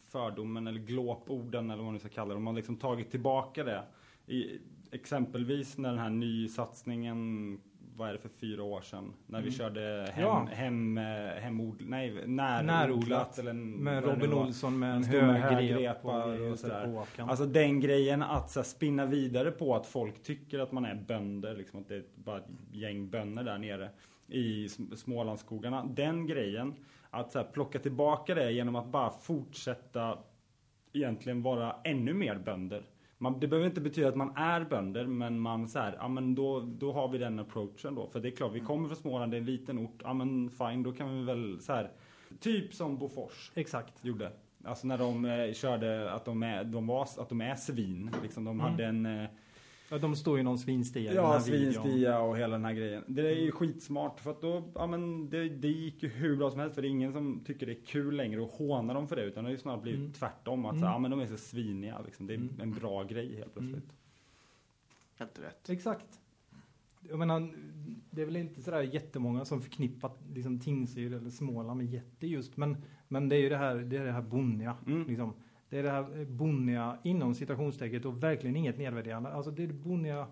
Speaker 1: fördomen eller glåporden eller vad man nu ska kalla det. Om har liksom tagit tillbaka det. I, exempelvis när den här nysatsningen, vad är det för fyra år sedan? När vi
Speaker 2: Mm.
Speaker 1: körde hem,
Speaker 2: Ja.
Speaker 1: hem, eh, hemod, nej, närodlat.
Speaker 2: Närodlat.
Speaker 1: Eller
Speaker 2: Med Robin. Olsson med en högrep
Speaker 1: högrepar och
Speaker 2: och
Speaker 1: sådär. Alltså den grejen att så här, spinna vidare på att folk tycker att man är bönder, liksom att det är bara ett gäng bönder där nere i Sm- Smålandsskogarna. Den grejen, att så här, plocka tillbaka det genom att bara fortsätta egentligen vara ännu mer bönder. Man, det behöver inte betyda att man är bönder, men man så här, ja men då, då har vi den approachen då. För det är klart, vi kommer från Småland, det är en liten ort, ja men fine, då kan vi väl så här, typ som Bofors
Speaker 2: Exakt.
Speaker 1: gjorde. Alltså när de eh, körde att de är, de var, att de är svin. Liksom, de
Speaker 2: Mm.
Speaker 1: hade en eh,
Speaker 2: Ja, de står ju någon svinstia i den
Speaker 1: ja,
Speaker 2: här videon.
Speaker 1: svinstia och hela den här grejen. Det är ju skitsmart för att då, ja men det, det gick ju hur bra som helst för det är ingen som tycker det är kul längre att håna dem för det utan det har ju snarare blivit
Speaker 2: Mm.
Speaker 1: tvärtom. Att
Speaker 2: Mm.
Speaker 1: så, ja men de är så sviniga liksom. Det är
Speaker 2: Mm.
Speaker 1: en bra grej helt plötsligt.
Speaker 3: Helt rätt.
Speaker 2: Exakt. Jag menar, det är väl inte sådär jättemånga som förknippat liksom Tingsryd eller Småland med jätte just, men, men det är ju det här, det är det här bonniga.
Speaker 1: Mm.
Speaker 2: Liksom. Det är det här bonniga inom citationstecket och verkligen inget nedvärderande. Alltså det är det bonniga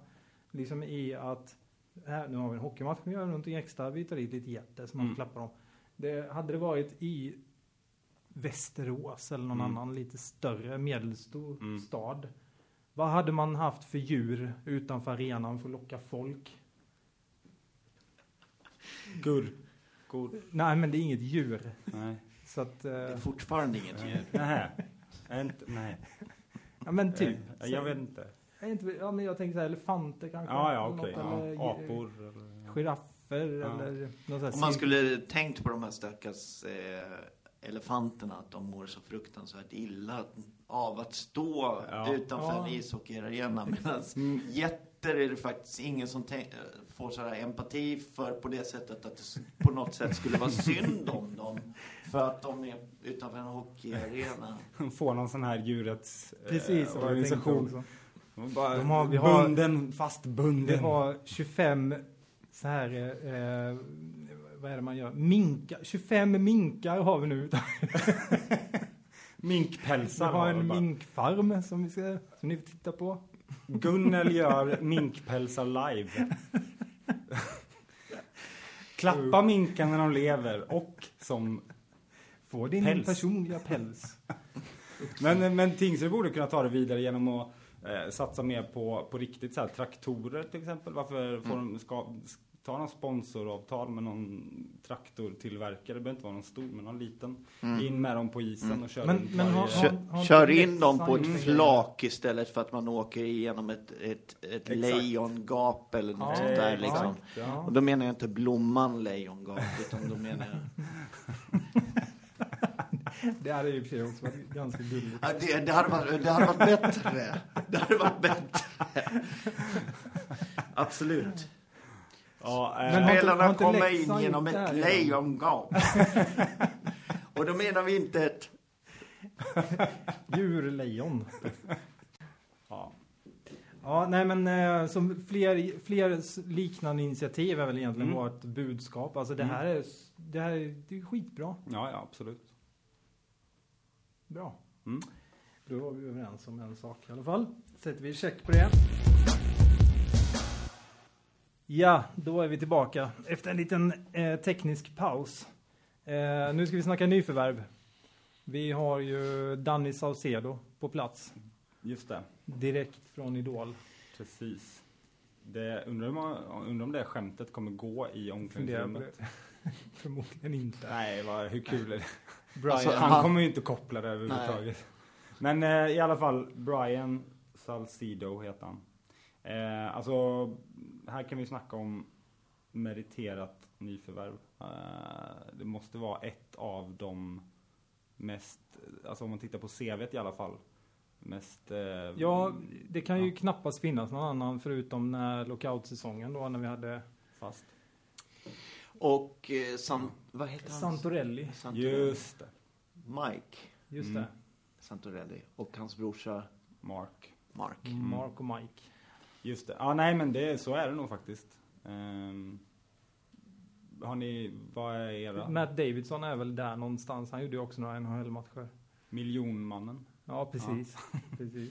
Speaker 2: liksom i att här, nu har vi en hockeymatch, vi gör någonting extra, vi tar dit lite jätter som man
Speaker 1: Mm.
Speaker 2: får klappa dem. Det, hade det varit i Västerås eller någon
Speaker 1: Mm.
Speaker 2: annan lite större medelstor
Speaker 1: Mm.
Speaker 2: stad. Vad hade man haft för djur utanför arenan för att locka folk?
Speaker 1: Gurkor.
Speaker 2: Nej, men det är inget djur.
Speaker 1: Nej.
Speaker 2: Så att,
Speaker 3: Det är fortfarande inget djur.
Speaker 1: Nej. Inte, nej.
Speaker 2: ja men typ.
Speaker 1: Eh, Jag vet inte.
Speaker 2: Jag, inte, ja, men jag tänker så här, elefanter kanske.
Speaker 1: Ja, ja okej.
Speaker 2: något,
Speaker 1: Ja.
Speaker 2: eller
Speaker 1: Apor. eller-
Speaker 2: Giraffer
Speaker 1: Ja.
Speaker 2: eller något
Speaker 3: Om man skulle tänkt på de här stackars eh, elefanterna, att de mår så fruktansvärt illa av att stå
Speaker 1: Ja.
Speaker 3: utanför
Speaker 2: Ja.
Speaker 3: en ishockeyarena. Medan
Speaker 1: Mm.
Speaker 3: Jätter är det faktiskt ingen som eh, får sådär empati för på det sättet att det på något sätt skulle vara synd om dem. För att de är utanför en hockeyarena.
Speaker 1: Få någon sån här djurets eh,
Speaker 2: Precis, tänkte
Speaker 1: organisation. Bara
Speaker 2: De har- vi har-
Speaker 1: bunden, fastbunden.
Speaker 2: Vi har 25 så här, eh, vad är det man gör? Minkar, 25 minkar har vi nu. Vi
Speaker 1: Minkpälsar
Speaker 2: har
Speaker 1: vi
Speaker 2: en
Speaker 1: bara.
Speaker 2: minkfarm som, vi ska, som ni får titta på.
Speaker 1: Gunnel gör minkpälsar live. Klappa minkarna när de lever och som...
Speaker 2: Få din
Speaker 1: Päls.
Speaker 2: personliga päls.
Speaker 1: Men, men Tingsryd borde kunna ta det vidare genom att eh, satsa mer på, på riktigt så här, traktorer till exempel. Varför får de ska, ta någon sponsoravtal med någon traktortillverkare? Det behöver inte vara någon stor, men någon liten. In med dem på isen och kör
Speaker 2: Men-
Speaker 1: runt
Speaker 2: men har-
Speaker 3: Kör,
Speaker 2: har
Speaker 3: kör in dem på ett flak istället för att man åker igenom ett, ett, ett lejongap eller något
Speaker 2: Ja,
Speaker 3: sånt där.
Speaker 1: exakt.
Speaker 3: Liksom.
Speaker 1: Ja.
Speaker 3: Och då menar jag inte blomman lejongap, utan då menar jag...
Speaker 2: Det hade i och för också varit ganska gulligt.
Speaker 3: Ja, det, det, hade varit, det hade varit bättre. Det hade varit bättre. Absolut.
Speaker 1: Ja,
Speaker 2: inte-
Speaker 3: Spelarna kommer in genom ett lejongap. Och då menar vi inte ett...
Speaker 2: Djurlejon.
Speaker 1: ja.
Speaker 2: Ja, nej men eh, som fler, fler liknande initiativ är väl egentligen
Speaker 1: Mm.
Speaker 2: vårt budskap. Alltså det
Speaker 1: Mm.
Speaker 2: här är, det här är, det är skitbra.
Speaker 1: ja, ja, absolut.
Speaker 2: Bra.
Speaker 1: Mm.
Speaker 2: Då var vi överens om en sak i alla fall. Sätter vi check på det. Ja, då är vi tillbaka efter en liten eh, teknisk paus. Eh, nu ska vi snacka nyförvärv. Vi har ju Danny Saucedo på plats.
Speaker 1: Just det,
Speaker 2: Direkt från Idol.
Speaker 1: precis. Det, undrar, man, undrar om det skämtet kommer gå i omklädningsrummet.
Speaker 2: Förmodligen inte.
Speaker 1: Nej, vad, hur kul är det?
Speaker 2: Brian.
Speaker 3: Alltså,
Speaker 1: Han,
Speaker 3: Han-
Speaker 1: kommer ju inte koppla det överhuvudtaget. Men eh, i alla fall, Brian Salcido heter han. Eh, alltså, här kan vi snacka om meriterat nyförvärv. Eh, det måste vara ett av de mest, alltså om man tittar på CVt i alla fall, mest... Eh,
Speaker 2: Ja, det kan ju
Speaker 1: Ja.
Speaker 2: knappast finnas någon annan förutom när lockoutsäsongen då när vi hade
Speaker 1: fast.
Speaker 3: Och eh, San, vad heter han?
Speaker 2: Santorelli.
Speaker 3: Santorelli.
Speaker 1: Just det,
Speaker 3: Mike
Speaker 2: Just
Speaker 1: Mm.
Speaker 2: det.
Speaker 3: Santorelli och hans brorsa
Speaker 1: Mark.
Speaker 3: Mark.
Speaker 2: Mark och Mike.
Speaker 1: Just det. Ja, nej men det, så är det nog faktiskt. Ehm, har ni, vad är era?
Speaker 2: Matt Davidson är väl där någonstans. Han gjorde ju också några NHL-matcher.
Speaker 1: Miljonmannen.
Speaker 2: Ja, precis. precis.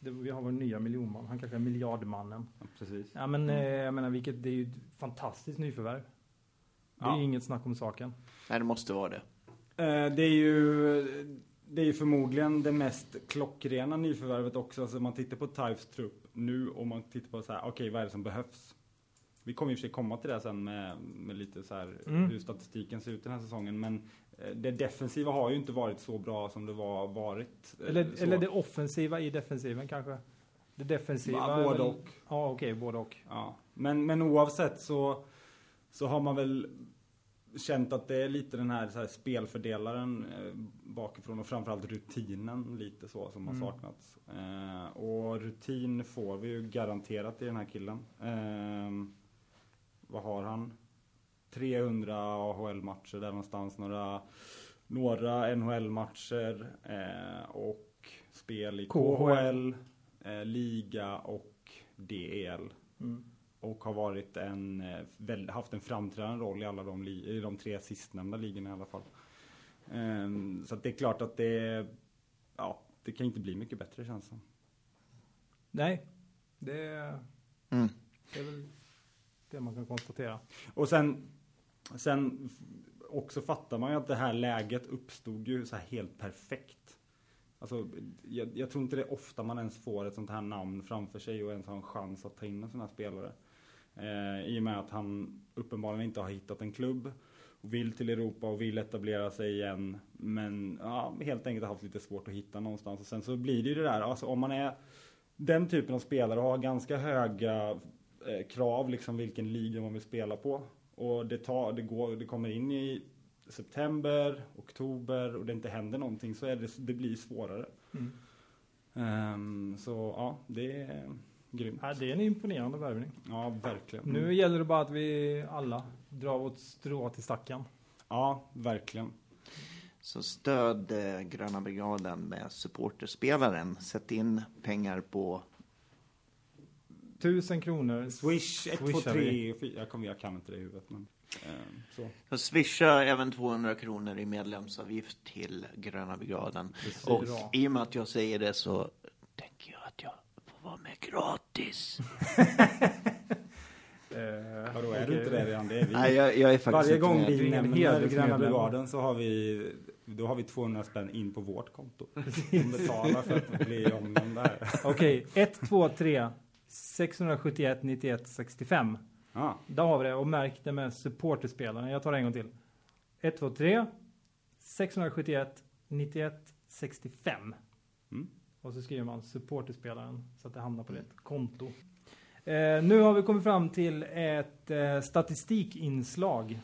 Speaker 2: Det, vi har vår nya miljonman. Han kanske är miljardmannen.
Speaker 1: Ja, precis.
Speaker 2: Ja, men eh, jag menar, vilket, det är ju ett fantastiskt nyförvärv. Det är
Speaker 1: Ja.
Speaker 2: ju inget snack om saken.
Speaker 3: Nej, det måste vara det.
Speaker 1: Eh, det är ju det är ju förmodligen det mest klockrena nyförvärvet också. Alltså man tittar på Types trupp nu och man tittar på så här, okej vad är det som behövs? Vi kommer i och för sig komma till det sen med, med lite så här
Speaker 2: Mm.
Speaker 1: hur statistiken ser ut den här säsongen. Men eh, det defensiva har ju inte varit så bra som det var varit. eh,
Speaker 2: Eller,
Speaker 1: så.
Speaker 2: eller det offensiva i defensiven kanske. Det defensiva
Speaker 1: Ja, både och.
Speaker 2: Ja, okej, både och.
Speaker 1: Ja, men, men oavsett så, så har man väl känt att det är lite den här, här spelfördelaren eh, bakifrån och framförallt rutinen lite så som har
Speaker 2: Mm.
Speaker 1: saknats. Eh, och rutin får vi ju garanterat i den här killen. Eh, vad har han? 300 AHL-matcher där någonstans, några, några NHL-matcher eh, och spel i
Speaker 2: KHL.
Speaker 1: KHL, eh, liga och DEL.
Speaker 2: Mm.
Speaker 1: Och har varit en, eh, haft en framträdande roll i alla de, i de tre sistnämnda ligorna i alla fall. Ehm, så att det är klart att det, ja, det kan inte bli mycket bättre känns det.
Speaker 2: Nej, det, är-
Speaker 3: Mm.
Speaker 2: det är väl det man kan konstatera.
Speaker 1: Och sen, sen också fattar man ju att det här läget uppstod ju så här helt perfekt. Alltså, jag, jag tror inte det är ofta man ens får ett sånt här namn framför sig och ens har en chans att ta in en sån här spelare. Eh, I och med att han uppenbarligen inte har hittat en klubb och vill till Europa och vill etablera sig igen. Men ja, helt enkelt har haft lite svårt att hitta någonstans. Och sen så blir det ju det där, alltså om man är den typen av spelare och har ganska höga eh, krav, liksom vilken liga man vill spela på. Och det, tar, det, går, det kommer in i september, oktober och det inte händer någonting så är det, det blir svårare.
Speaker 2: Mm.
Speaker 1: Ehm, så ja, det är grymt.
Speaker 2: Ja, det är en imponerande värvning.
Speaker 1: Ja, verkligen.
Speaker 2: Nu gäller det bara att vi alla drar vårt strå till stacken.
Speaker 1: Ja, verkligen.
Speaker 3: Så stöd eh, Gröna Brigaden med supporterspelaren. Sätt in pengar på...
Speaker 2: Tusen kronor.
Speaker 1: Swish 1, 2,
Speaker 2: Swishar
Speaker 1: 3,
Speaker 2: vi.
Speaker 1: 4. Jag, kommer, jag kan inte det i huvudet. Men, ehm, så.
Speaker 3: Så swisha även 200 kronor i medlemsavgift till Gröna Brigaden. Och
Speaker 2: Bra.
Speaker 3: i och med att jag säger det så tänker jag att jag vara med gratis.
Speaker 2: Eh,
Speaker 1: Vadå, är du inte det redan? Det är vi.
Speaker 3: Nej, jag, jag är faktiskt
Speaker 1: Varje gång vi nämner. Gröna Brigaden så har vi, då har vi 200 spänn in på vårt konto. Som betalar för att bli omnämnda här.
Speaker 2: Okej, 1, 2, 3, 671, 91, 65.
Speaker 1: Ja,
Speaker 2: Där har vi det och märk det med supporterspelaren. Jag tar det en gång till. 1, 2, 3, 671, 91, 65.
Speaker 1: Mm.
Speaker 2: Och så skriver man supporterspelaren så att det hamnar på rätt konto. Eh, nu har vi kommit fram till ett eh, statistikinslag.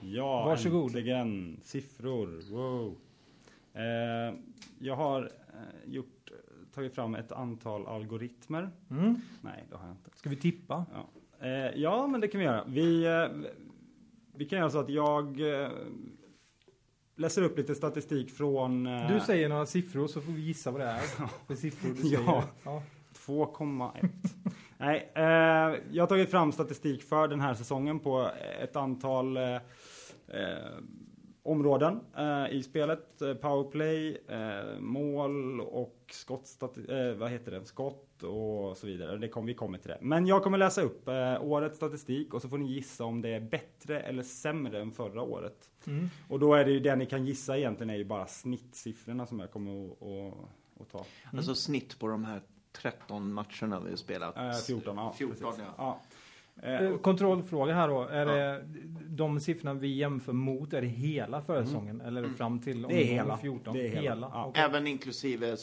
Speaker 1: ja
Speaker 2: Varsågod.
Speaker 1: äntligen. Siffror. Wow. Eh, jag har eh, gjort, tagit fram ett antal algoritmer.
Speaker 2: Mm.
Speaker 1: Nej, det har jag inte.
Speaker 2: Ska vi tippa?
Speaker 1: Ja, eh, ja men det kan vi göra. Vi, eh, vi kan göra så att jag läser upp lite statistik från... Eh,
Speaker 2: Du säger några siffror så får vi gissa vad det är för siffror du säger.
Speaker 1: Ja.
Speaker 2: ja.
Speaker 1: 2,1. Nej, eh, jag har tagit fram statistik för den här säsongen på ett antal eh, eh, områden eh, i spelet. Eh, powerplay, mål och skott, vad heter det? skott och så vidare. Det kom, vi kommer till det. Men jag kommer läsa upp eh, årets statistik och så får ni gissa om det är bättre eller sämre än förra året.
Speaker 2: Mm.
Speaker 1: Och då är det ju det ni kan gissa egentligen är ju bara snittsiffrorna som jag kommer att, att, att ta.
Speaker 2: Mm.
Speaker 3: Alltså snitt på de här 13 matcherna vi har spelat.
Speaker 1: Eh, 14, ja.
Speaker 3: 14
Speaker 1: precis.
Speaker 3: ja.
Speaker 1: ja. Eh,
Speaker 2: Eh, Kontrollfråga här då. Är
Speaker 3: Ja.
Speaker 2: det de siffrorna vi jämför mot, är det hela försäsongen? Eller är det fram till
Speaker 1: Mm. Det är hela.
Speaker 2: 14?
Speaker 1: Det är hela. Ja.
Speaker 2: okej.
Speaker 3: Även inklusive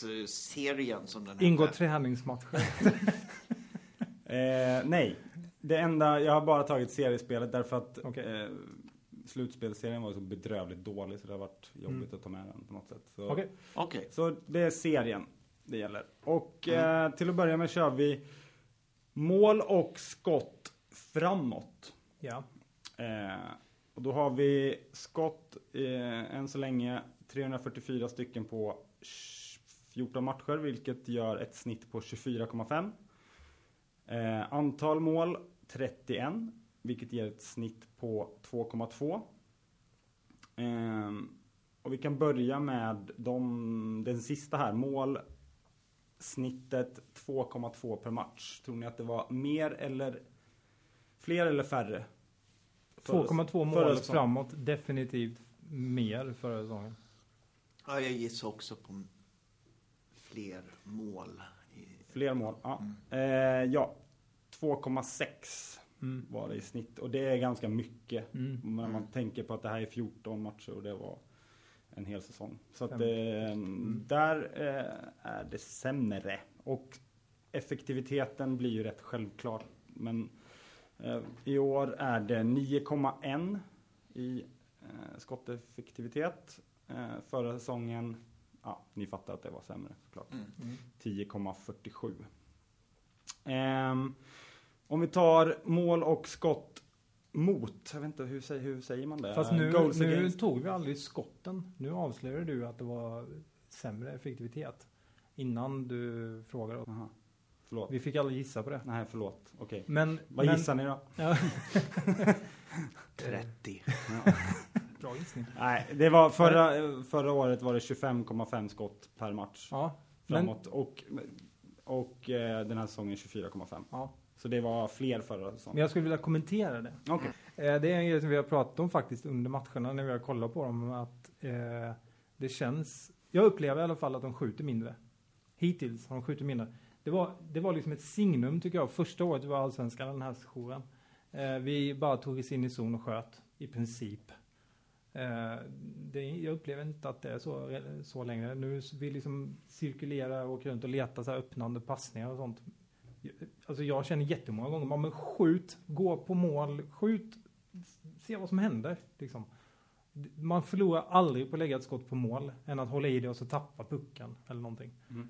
Speaker 3: slutspelsserien som den
Speaker 2: Ingår träningsmatcher?
Speaker 1: Eh, nej, det enda, jag har bara tagit seriespelet därför att
Speaker 2: Okej.
Speaker 1: eh, slutspelsserien var så bedrövligt dålig så det har varit jobbigt att ta med den på något sätt. Så,
Speaker 2: Okej.
Speaker 3: Okej.
Speaker 1: så det är serien det gäller. Och
Speaker 3: Mm.
Speaker 1: eh, till att börja med kör vi mål och skott framåt.
Speaker 2: Ja.
Speaker 1: Eh, och då har vi skott eh, än så länge 344 stycken på 14 matcher, vilket gör ett snitt på 24,5. Eh, antal mål 31, vilket ger ett snitt på 2,2. Eh, och vi kan börja med de, den sista här, mål snittet 2,2 per match. Tror ni att det var mer eller fler eller färre? Förra-
Speaker 2: 2,2
Speaker 1: förra
Speaker 2: mål
Speaker 1: säsongen.
Speaker 2: framåt. Definitivt mer förra säsongen.
Speaker 3: Ja, jag gissar också på fler mål. I...
Speaker 1: Fler mål, ja.
Speaker 3: Mm.
Speaker 1: Eh, ja, 2,6
Speaker 2: Mm.
Speaker 1: var det i snitt. Och det är ganska mycket.
Speaker 2: Mm.
Speaker 1: När man
Speaker 3: Mm.
Speaker 1: tänker på att det här är 14 matcher och det var en hel säsong. Så att eh, där eh, är det sämre. Och effektiviteten blir ju rätt självklart. Men eh, i år är det 9,1 i eh, skotteffektivitet. Eh, förra säsongen, ja, ni fattar att det var sämre såklart.
Speaker 3: Mm.
Speaker 2: Mm.
Speaker 1: 10,47. Ehm, om vi tar mål och skott mot, jag vet inte hur, säger- hur säger man det?
Speaker 2: Fast nu,
Speaker 1: Goals
Speaker 2: nu
Speaker 1: against.
Speaker 2: tog vi aldrig skotten. Nu avslöjar du att det var sämre effektivitet. Innan du frågar oss.
Speaker 1: Aha, förlåt.
Speaker 2: Vi fick aldrig gissa på det.
Speaker 1: Nej, förlåt. Okej.
Speaker 2: Men,
Speaker 1: Vad
Speaker 2: men,
Speaker 1: gissar ni då?
Speaker 2: Ja,
Speaker 3: 30.
Speaker 2: Bra gissning.
Speaker 1: Nej, det var förra, förra året var det 25,5 skott per match
Speaker 2: Ja, men,
Speaker 1: framåt. Och, och eh, den här säsongen 24,5.
Speaker 2: ja.
Speaker 1: Så det var fler förra
Speaker 2: men
Speaker 1: säsongen.
Speaker 2: jag skulle vilja kommentera det.
Speaker 1: Okej.
Speaker 2: Eh, Det är en grej som vi har pratat om faktiskt under matcherna när vi har kollat på dem. Att eh, det känns, jag upplever i alla fall att de skjuter mindre. Hittills har de skjutit mindre. Det var, det var liksom ett signum tycker jag. Första året var allsvenskan den här sessionen. Eh, vi bara tog oss in i zon och sköt i princip. Eh, det, jag upplever inte att det är så, så längre. Nu vi liksom cirkulerar och åker runt och letar så här öppnande passningar och sånt. Alltså jag känner jättemånga gånger, men skjut, gå på mål, skjut, se vad som händer. Liksom. Man förlorar aldrig på att lägga ett skott på mål än att hålla i det och så tappa pucken eller någonting.
Speaker 1: Mm.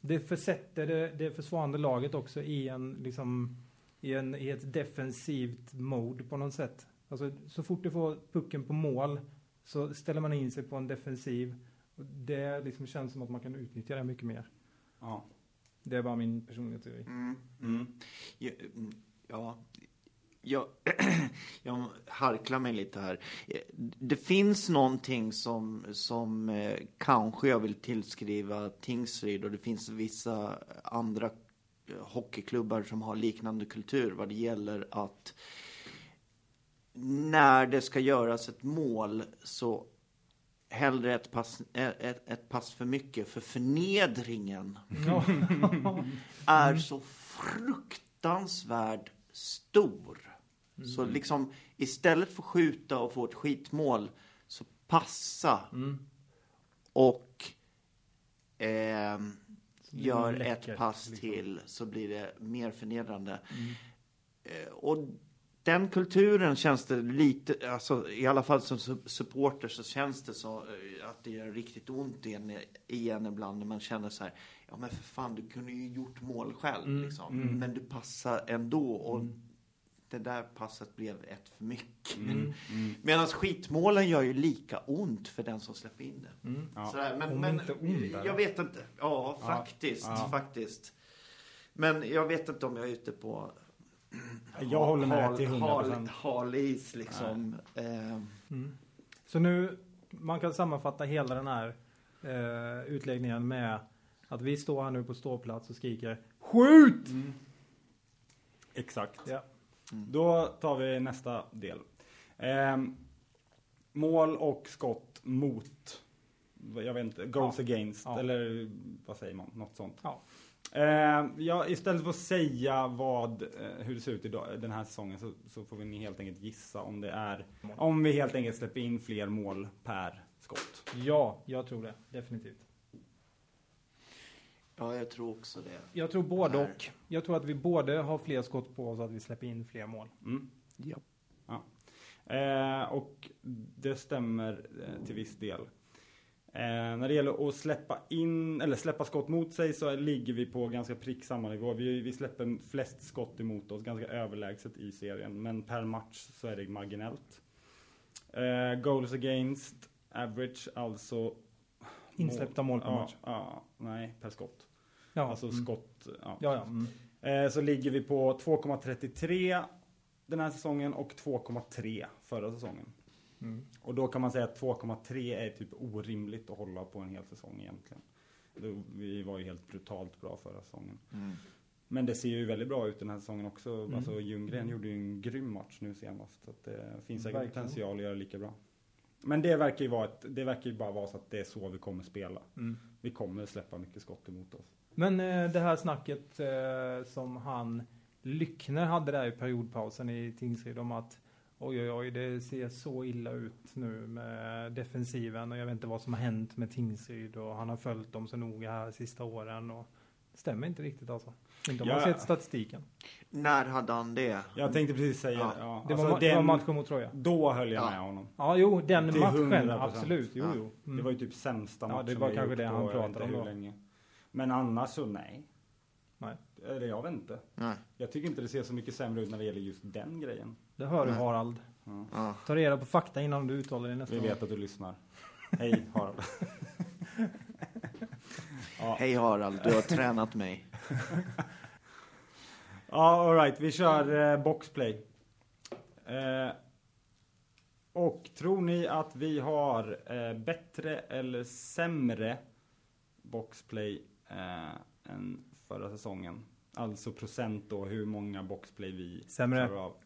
Speaker 2: Det försätter det, det försvarande laget också i en, liksom, i en, i ett defensivt mode på något sätt. Alltså så fort du får pucken på mål så ställer man in sig på en defensiv. Och Det liksom känns som att man kan utnyttja det mycket mer.
Speaker 1: Ja.
Speaker 2: Det är bara min personliga teori.
Speaker 3: Mm.
Speaker 1: Mm.
Speaker 3: Ja, ja. Jag, jag harklar mig lite här. Det finns någonting som, som eh, kanske jag vill tillskriva Tingsryd och det finns vissa andra eh, hockeyklubbar som har liknande kultur vad det gäller att när det ska göras ett mål så hellre ett pass, ett, ett pass för mycket för förnedringen
Speaker 2: Ja.
Speaker 3: är så fruktansvärt stor. Så liksom istället för att skjuta och få ett skitmål så passa
Speaker 2: Mm.
Speaker 3: och
Speaker 2: det
Speaker 3: gör
Speaker 2: läckert,
Speaker 3: ett pass
Speaker 2: liksom.
Speaker 3: till så blir det mer förnedrande.
Speaker 2: Mm.
Speaker 3: Eh, och den kulturen känns det lite, alltså i alla fall som su- supporter så känns det så eh, att det gör riktigt ont i en, i en ibland när man känner så här, ja men för fan du kunde ju gjort mål själv
Speaker 2: Mm,
Speaker 3: liksom.
Speaker 2: mm.
Speaker 3: Men du passar ändå och
Speaker 2: Mm.
Speaker 3: det där passet blev ett för mycket.
Speaker 2: Mm.
Speaker 1: Mm.
Speaker 3: Medan skitmålen gör ju lika ont för den som släpper in det.
Speaker 2: Mm.
Speaker 1: Ja.
Speaker 3: Sådär, men,
Speaker 2: Om
Speaker 3: men jag vet inte. Ja,
Speaker 1: Ja,
Speaker 3: faktiskt.
Speaker 1: ja.
Speaker 3: Faktiskt. Men jag vet inte om jag är ute på
Speaker 1: Jag håller med till 100%.
Speaker 3: Hal, hal is liksom. Eh,
Speaker 2: Mm. Så nu, man kan sammanfatta hela den här eh, utläggningen med att vi står här nu på ståplats och skriker Skjut!
Speaker 1: Exakt.
Speaker 2: Ja.
Speaker 1: Då tar vi nästa del. Ehm, mål och skott mot, jag vet inte, goals against,
Speaker 2: Ja.
Speaker 1: eller vad säger man? Något sånt.
Speaker 2: Ja.
Speaker 1: Ehm, ja, istället för att säga vad, eh, hur det ser ut idag, den här säsongen så, så får vi helt enkelt gissa om det är, om vi helt enkelt släpper in fler mål per skott.
Speaker 2: ja, jag tror det. Definitivt.
Speaker 3: ja, jag tror också det.
Speaker 2: Jag tror både och. Jag tror att vi både har fler skott på oss och att vi släpper in fler mål.
Speaker 1: Mm.
Speaker 3: Ja.
Speaker 1: Eh, och det stämmer eh, till viss del. Eh, när det gäller att släppa in, eller släppa skott mot sig så ligger vi på ganska prick samma nivå. Vi, vi släpper flest skott emot oss, ganska överlägset i serien. Men per match så är det marginellt. Eh, goals against average, alltså
Speaker 2: Insläppta mål per
Speaker 1: ja,
Speaker 2: match.
Speaker 1: Ja, nej, per skott.
Speaker 2: Ja,
Speaker 1: Alltså
Speaker 2: mm.
Speaker 1: skott. Ja.
Speaker 2: Ja, ja. Mm.
Speaker 1: Eh, så ligger vi på 2,33 den här säsongen och 2,3 förra säsongen.
Speaker 2: Mm.
Speaker 1: Och då kan man säga att 2,3 är typ orimligt att hålla på en hel säsong egentligen. Vi var ju helt brutalt bra förra säsongen.
Speaker 3: Mm.
Speaker 1: Men det ser ju väldigt bra ut den här säsongen också.
Speaker 2: Mm.
Speaker 1: Alltså Ljunggren gjorde ju en grym match nu senast. Så att det finns säkert
Speaker 2: Verkligen.
Speaker 1: potential att göra lika bra. Men det verkar ju vara ett, det verkar ju bara vara så att det är så vi kommer spela.
Speaker 2: Mm.
Speaker 1: Vi kommer släppa mycket skott emot oss.
Speaker 2: Men eh, det här snacket eh, som han Lyckner hade där i periodpausen i Tingsryd om att oj oj oj det ser så illa ut nu med defensiven och jag vet inte vad som har hänt med Tingsryd och han har följt dem så noga här sista åren och det stämmer inte riktigt alltså. Inte om man
Speaker 1: Ja.
Speaker 2: har sett statistiken.
Speaker 3: När hade han det?
Speaker 1: Jag tänkte precis säga
Speaker 3: Ja.
Speaker 1: ja.
Speaker 2: Det var,
Speaker 1: alltså
Speaker 2: det var
Speaker 1: den-
Speaker 2: matchen mot Troja.
Speaker 1: Då höll jag
Speaker 3: Ja.
Speaker 1: med honom.
Speaker 2: Ja jo den
Speaker 1: Till
Speaker 2: matchen
Speaker 1: 100%.
Speaker 2: absolut. Jo
Speaker 3: Ja.
Speaker 2: jo. Mm.
Speaker 1: Det var ju typ sämsta
Speaker 2: Ja,
Speaker 1: matchen
Speaker 2: det var kanske det han pratade om då.
Speaker 1: länge. Men annars så nej. Eller jag vet inte.
Speaker 3: Nej.
Speaker 1: Jag tycker inte det ser så mycket sämre ut när det gäller just den grejen.
Speaker 2: Det hör du
Speaker 3: Nej.
Speaker 2: Harald.
Speaker 1: Ja.
Speaker 3: Ja.
Speaker 2: Ta reda på fakta innan du uttalar det nästa
Speaker 1: Vi
Speaker 2: gång.
Speaker 1: vet att du lyssnar. Hej Harald. ja,
Speaker 3: Hej Harald, du har tränat mig.
Speaker 1: ja alright. Vi kör eh, boxplay. Eh, och tror ni att vi har eh, bättre eller sämre boxplay eh, än förra säsongen? Alltså procent då, hur många boxplay vi
Speaker 2: Sämre.
Speaker 1: klarar av.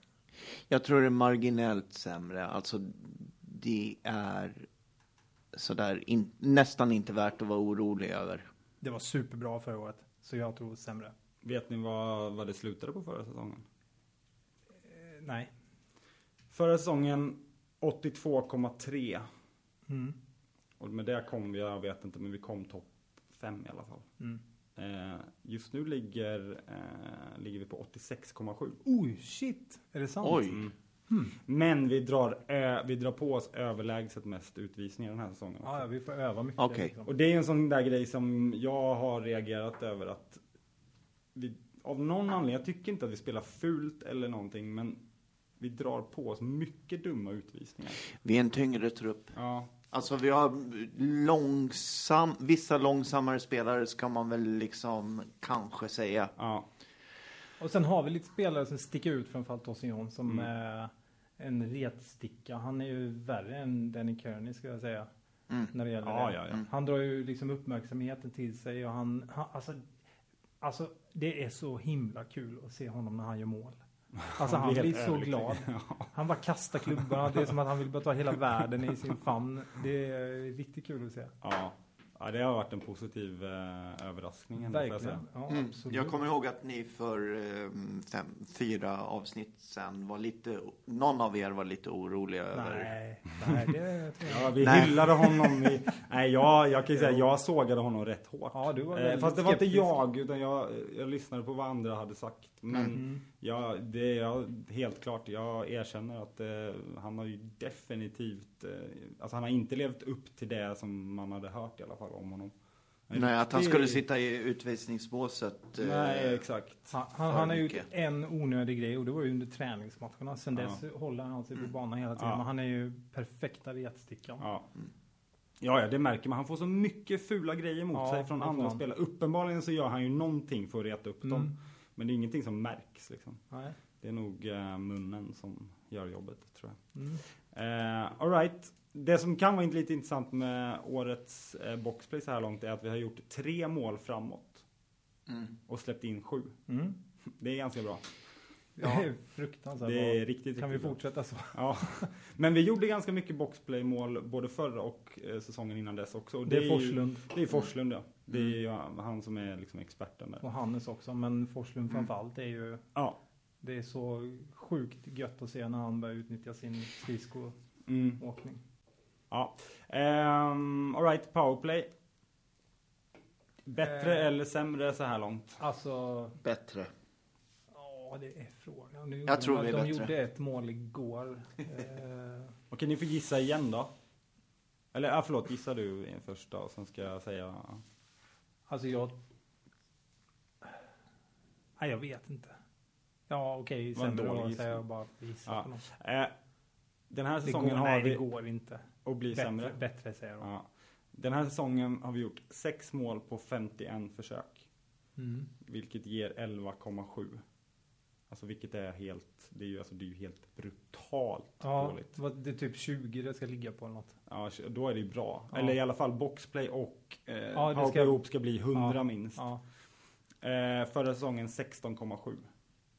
Speaker 3: Jag tror det är marginellt sämre. Alltså, det är sådär in, nästan inte värt att vara orolig över.
Speaker 2: Det var superbra förra året. Så jag tror sämre.
Speaker 1: Vet ni vad, vad det slutade på förra säsongen?
Speaker 2: Eh, nej.
Speaker 1: Förra säsongen 82,3.
Speaker 2: Mm.
Speaker 1: Och med det kom vi, jag vet inte, men vi kom topp 5 i alla fall.
Speaker 2: Mm.
Speaker 1: Eh, just nu ligger, eh, ligger vi på 86,7.
Speaker 2: Oj, shit. Är det sant?
Speaker 3: Oj.
Speaker 1: Mm.
Speaker 2: Hmm.
Speaker 1: Men vi drar, ö, vi drar på oss överlägset mest utvisningar den här säsongen. också.
Speaker 2: Ja, vi får öva mycket.
Speaker 3: Okej.
Speaker 2: liksom.
Speaker 1: Och det är en sån där grej som jag har reagerat över att vi, av någon anledning, jag tycker inte att vi spelar fult eller någonting, men vi drar på oss mycket dumma utvisningar.
Speaker 3: Vi är en tyngre trupp.
Speaker 1: Ja,
Speaker 3: Alltså vi har långsam, vissa långsammare spelare ska man väl liksom kanske säga.
Speaker 1: ja,
Speaker 2: Och sen har vi lite spelare som sticker ut framförallt Tosin som
Speaker 1: Mm.
Speaker 2: är en retsticka. Han är ju värre än Danny Kearney skulle jag säga.
Speaker 3: Mm.
Speaker 2: När det gäller
Speaker 1: ja,
Speaker 2: det.
Speaker 1: ja, ja.
Speaker 3: Mm.
Speaker 2: Han drar ju liksom uppmärksamheten till sig och han, han alltså, alltså det är så himla kul att se honom när han gör mål. Alltså han
Speaker 1: blir
Speaker 2: blir så
Speaker 1: överlycklig.
Speaker 2: glad. Han bara kastar klubborna. Det är som att han vill bara ta hela världen i sin famn. Det är riktigt kul att se.
Speaker 1: ja. Ja, det har varit en positiv eh, överraskning. ändå, jag
Speaker 2: Verkligen. Ja,
Speaker 3: Mm. Jag kommer ihåg att ni för eh, fem, fyra avsnitt sen var lite, någon av er var lite oroliga över...
Speaker 2: Nej, nej, det jag
Speaker 1: Ja, vi
Speaker 3: Nej.
Speaker 1: hyllade honom. I, nej, jag, jag kan ju säga, jag sågade honom rätt hårt.
Speaker 2: Ja, du var
Speaker 1: Eh, fast det var inte
Speaker 2: skeptisk.
Speaker 1: jag, utan jag, jag lyssnade på vad andra hade sagt. Men
Speaker 2: Mm.
Speaker 1: ja, det är jag- helt klart, jag erkänner att eh, han har ju definitivt, eh, alltså han har inte levt upp till det som man hade hört i alla fall om honom. En
Speaker 3: Nej, att han skulle sitta i utvisningsbåset. eh,
Speaker 1: Nej, exakt.
Speaker 2: Han, han, har gjort en onödig grej och det var ju under träningsmatcherna. Sen
Speaker 1: Ja.
Speaker 2: dess håller han sig på banan hela tiden.
Speaker 1: Ja.
Speaker 2: Men han är ju perfekta retstickan.
Speaker 1: Ja. Ja, ja, det märker man. Han får så mycket fula grejer mot
Speaker 2: Ja,
Speaker 1: sig från andra
Speaker 2: han.
Speaker 1: spelare. Uppenbarligen så gör han ju någonting för att reta upp
Speaker 2: Mm.
Speaker 1: dem. Men det är ingenting som märks liksom.
Speaker 2: Nej.
Speaker 1: Det är nog eh, munnen som gör jobbet tror jag.
Speaker 2: Mm.
Speaker 1: Eh, Alright. Det som kan vara lite intressant med årets eh, boxplay så här långt är att vi har gjort tre mål framåt
Speaker 3: Mm.
Speaker 1: och släppt in sju.
Speaker 2: Mm.
Speaker 1: Det är ganska bra.
Speaker 2: Det är fruktansvärt
Speaker 1: Det är
Speaker 2: bra.
Speaker 1: riktigt,
Speaker 2: Kan vi
Speaker 1: riktigt bra.
Speaker 2: fortsätta så?
Speaker 1: Ja, men vi gjorde ganska mycket boxplay-mål både förra och eh, säsongen innan dess också. Och
Speaker 2: Det är
Speaker 1: ju-
Speaker 2: Forslund
Speaker 1: Det är Forslund ja. Det är
Speaker 3: Mm.
Speaker 1: ju han som är liksom experten där.
Speaker 2: och Hannes också, men Forslund
Speaker 3: Mm.
Speaker 2: framförallt är ju
Speaker 1: Ja.
Speaker 2: Det är så sjukt gött att se när han börjar utnyttja sin skridskoåkning.
Speaker 1: Mm. Ja. Um, Alright, powerplay. Bättre
Speaker 2: Eh.
Speaker 1: eller sämre så här långt?
Speaker 2: Alltså,
Speaker 3: Bättre.
Speaker 2: ja det är frågan. Nu,
Speaker 3: Jag tror
Speaker 2: de,
Speaker 3: vi är
Speaker 2: de
Speaker 3: bättre.
Speaker 2: gjorde ett mål igår. eh,
Speaker 1: Okej, ni får gissa igen då. Eller ah, förlåt, gissa du först då, sen ska jag säga.
Speaker 2: alltså jag... Nej, jag vet inte. Ja, okej,
Speaker 1: en
Speaker 2: sämre då säger jag bara gissa
Speaker 1: Ja.
Speaker 2: på något.
Speaker 1: Eh, den här
Speaker 2: Det
Speaker 1: säsongen
Speaker 2: går,
Speaker 1: har
Speaker 2: nej,
Speaker 1: vi...
Speaker 2: det går inte.
Speaker 1: Och blir
Speaker 2: Bättre,
Speaker 1: sämre.
Speaker 2: bättre säger då.
Speaker 1: Ja. Den här säsongen har vi gjort sex mål på 51 försök.
Speaker 2: Mm.
Speaker 1: Vilket ger 11,7. Alltså vilket är helt, det är ju, alltså, det är ju helt brutalt
Speaker 2: Ja,
Speaker 1: dåligt.
Speaker 2: vad- det är typ 20 det ska ligga på eller något.
Speaker 1: Ja, då är det ju bra.
Speaker 2: Ja.
Speaker 1: Eller i alla fall boxplay och eh,
Speaker 2: Ja,
Speaker 1: powerplay
Speaker 2: ska-
Speaker 1: ihop ska bli 100
Speaker 2: Ja.
Speaker 1: minst.
Speaker 2: Ja.
Speaker 1: Eh, förra säsongen 16,7.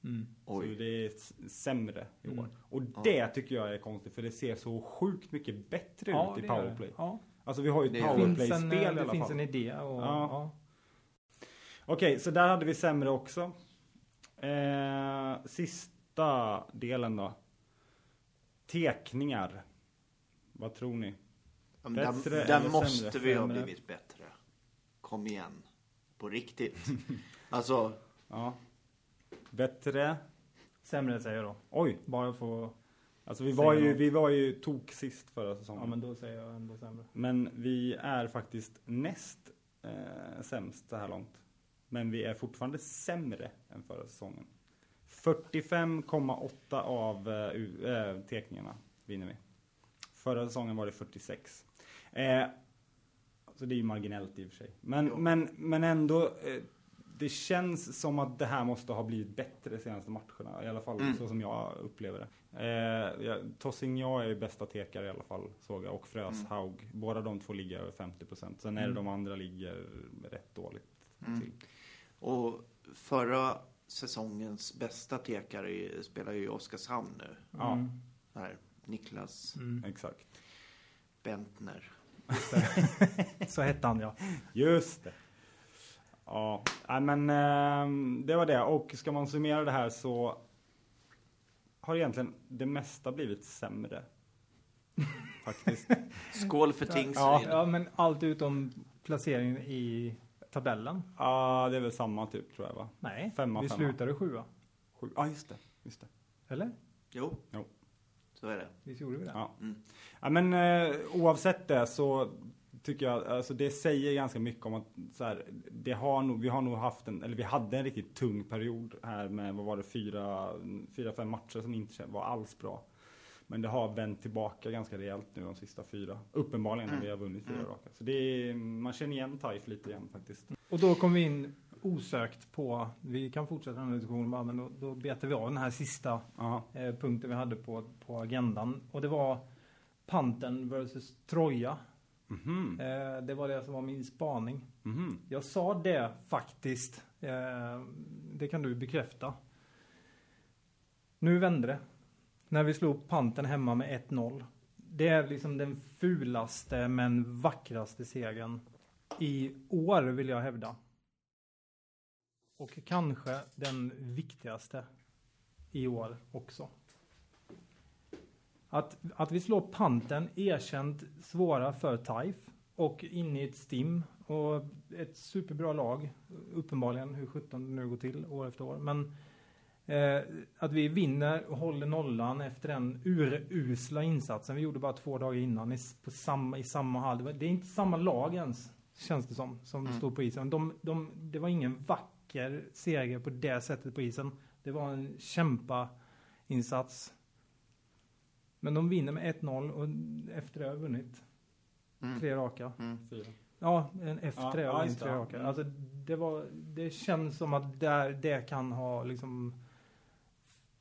Speaker 2: Mm.
Speaker 1: Så det är sämre i år.
Speaker 2: Mm.
Speaker 1: Och
Speaker 3: Ja.
Speaker 1: det tycker jag är konstigt för det ser så sjukt mycket bättre
Speaker 2: Ja,
Speaker 1: ut i
Speaker 2: det det.
Speaker 1: powerplay.
Speaker 2: Ja.
Speaker 1: Alltså vi har ju
Speaker 3: Det
Speaker 1: ett
Speaker 2: Det
Speaker 1: powerplay-spel
Speaker 2: en,
Speaker 1: i
Speaker 2: eh, det
Speaker 1: alla
Speaker 2: finns
Speaker 1: fall.
Speaker 2: en idé. Och,
Speaker 1: Ja.
Speaker 2: ja.
Speaker 1: Okej, så där hade vi sämre också. Eh, sista delen då. Tekningar. Vad tror ni?
Speaker 3: Ja,
Speaker 1: Bättre
Speaker 3: där, där måste
Speaker 1: sämre?
Speaker 3: vi ha blivit bättre. Kom igen. På riktigt. alltså,
Speaker 1: Ja. Bättre?
Speaker 2: Sämre säger jag då.
Speaker 1: Oj,
Speaker 2: Bara för
Speaker 1: alltså vi var ju, vi var ju tok sist förra säsongen.
Speaker 2: Ja men då säger jag ändå sämre.
Speaker 1: Men vi är faktiskt näst eh, sämst så här långt. Men vi är fortfarande sämre än förra säsongen. 45,8 av eh, eh, teckningarna vinner vi. Förra säsongen var det 46. Eh, så det är ju marginellt i och för sig. Men,
Speaker 3: Jo.
Speaker 1: men, men ändå, eh, det känns som att det här måste ha blivit bättre de senaste matcherna. I alla fall
Speaker 3: Mm.
Speaker 1: så som jag upplever det. Eh, ja, Tossignon är ju bästa tekare i alla fall, såg jag. Och Fröshaug. Båda de två ligger över 50%. Sen är det
Speaker 2: Mm.
Speaker 1: de andra ligger rätt dåligt
Speaker 3: Mm.
Speaker 1: till.
Speaker 3: och förra säsongens bästa tekare spelar ju i Oskarshamn nu.
Speaker 1: Ja.
Speaker 2: Mm.
Speaker 3: Här, Niklas
Speaker 2: Mm.
Speaker 1: Exakt.
Speaker 3: Bentner.
Speaker 2: Så hette han ja.
Speaker 1: Just det. Ja, nej, men ehm, det var det. Och ska man summera det här så har egentligen det mesta blivit sämre. Faktiskt.
Speaker 3: Skål för Tingsryd.
Speaker 2: ja. Ja men allt utom placeringen i tabellen.
Speaker 1: Ja, det är väl samma typ tror jag va?
Speaker 2: Nej,
Speaker 1: Femma,
Speaker 2: vi
Speaker 1: femma.
Speaker 2: slutade sjua.
Speaker 1: Sju. Ja, just det. Just det.
Speaker 2: Eller?
Speaker 3: Jo.
Speaker 1: Jo.
Speaker 3: Så är det.
Speaker 2: Visst gjorde vi det?
Speaker 1: Ja.
Speaker 3: Mm.
Speaker 1: Ja, men eh, oavsett det så tycker jag, alltså det säger ganska mycket om att så här, det har nog, vi har nog haft en, eller vi hade en riktigt tung period här med, vad var det, fyra, fyra fem matcher som inte var alls bra. Men det har vänt tillbaka ganska rejält nu de sista fyra. Uppenbarligen när
Speaker 3: Mm.
Speaker 1: vi har vunnit fyra
Speaker 3: Mm.
Speaker 1: raka. Så det är, man känner igen Taif lite igen faktiskt.
Speaker 2: Och då kom vi in osökt på, vi kan fortsätta den här diskussionen bara, men då, då betar vi av den här sista eh, punkten vi hade på, på agendan. Och det var Panten versus Troja.
Speaker 1: Mhm.
Speaker 2: Eh, det var det som var min spaning.
Speaker 1: Mhm.
Speaker 2: Jag sa det faktiskt. Eh, det kan du bekräfta. Nu vände det. När vi slog panten hemma med 1-0. Det är liksom den fulaste men vackraste segern i år vill jag hävda. Och kanske den viktigaste i år också. Att, att vi slår panten erkänt svåra för Taif och inne i ett stim och ett superbra lag. Uppenbarligen hur 17 det nu går till år efter år. Men eh, att vi vinner och håller nollan efter den urusla insatsen vi gjorde bara två dagar innan i, på samma, i samma hall. Det, är inte samma lag ens, känns det som, som
Speaker 3: Mm.
Speaker 2: stod på isen. De, de, det var ingen vacker seger på det sättet på isen. Det var en kämpa-insats. Men de vinner med 1-0 och efter det har vunnit
Speaker 3: Mm.
Speaker 2: tre raka.
Speaker 3: Mm.
Speaker 1: Fyra.
Speaker 2: Ja, en efter
Speaker 1: Ja,
Speaker 2: det
Speaker 1: ja,
Speaker 2: och en tre raka.
Speaker 1: Mm.
Speaker 2: Alltså, det, var, det känns som att där, det kan ha liksom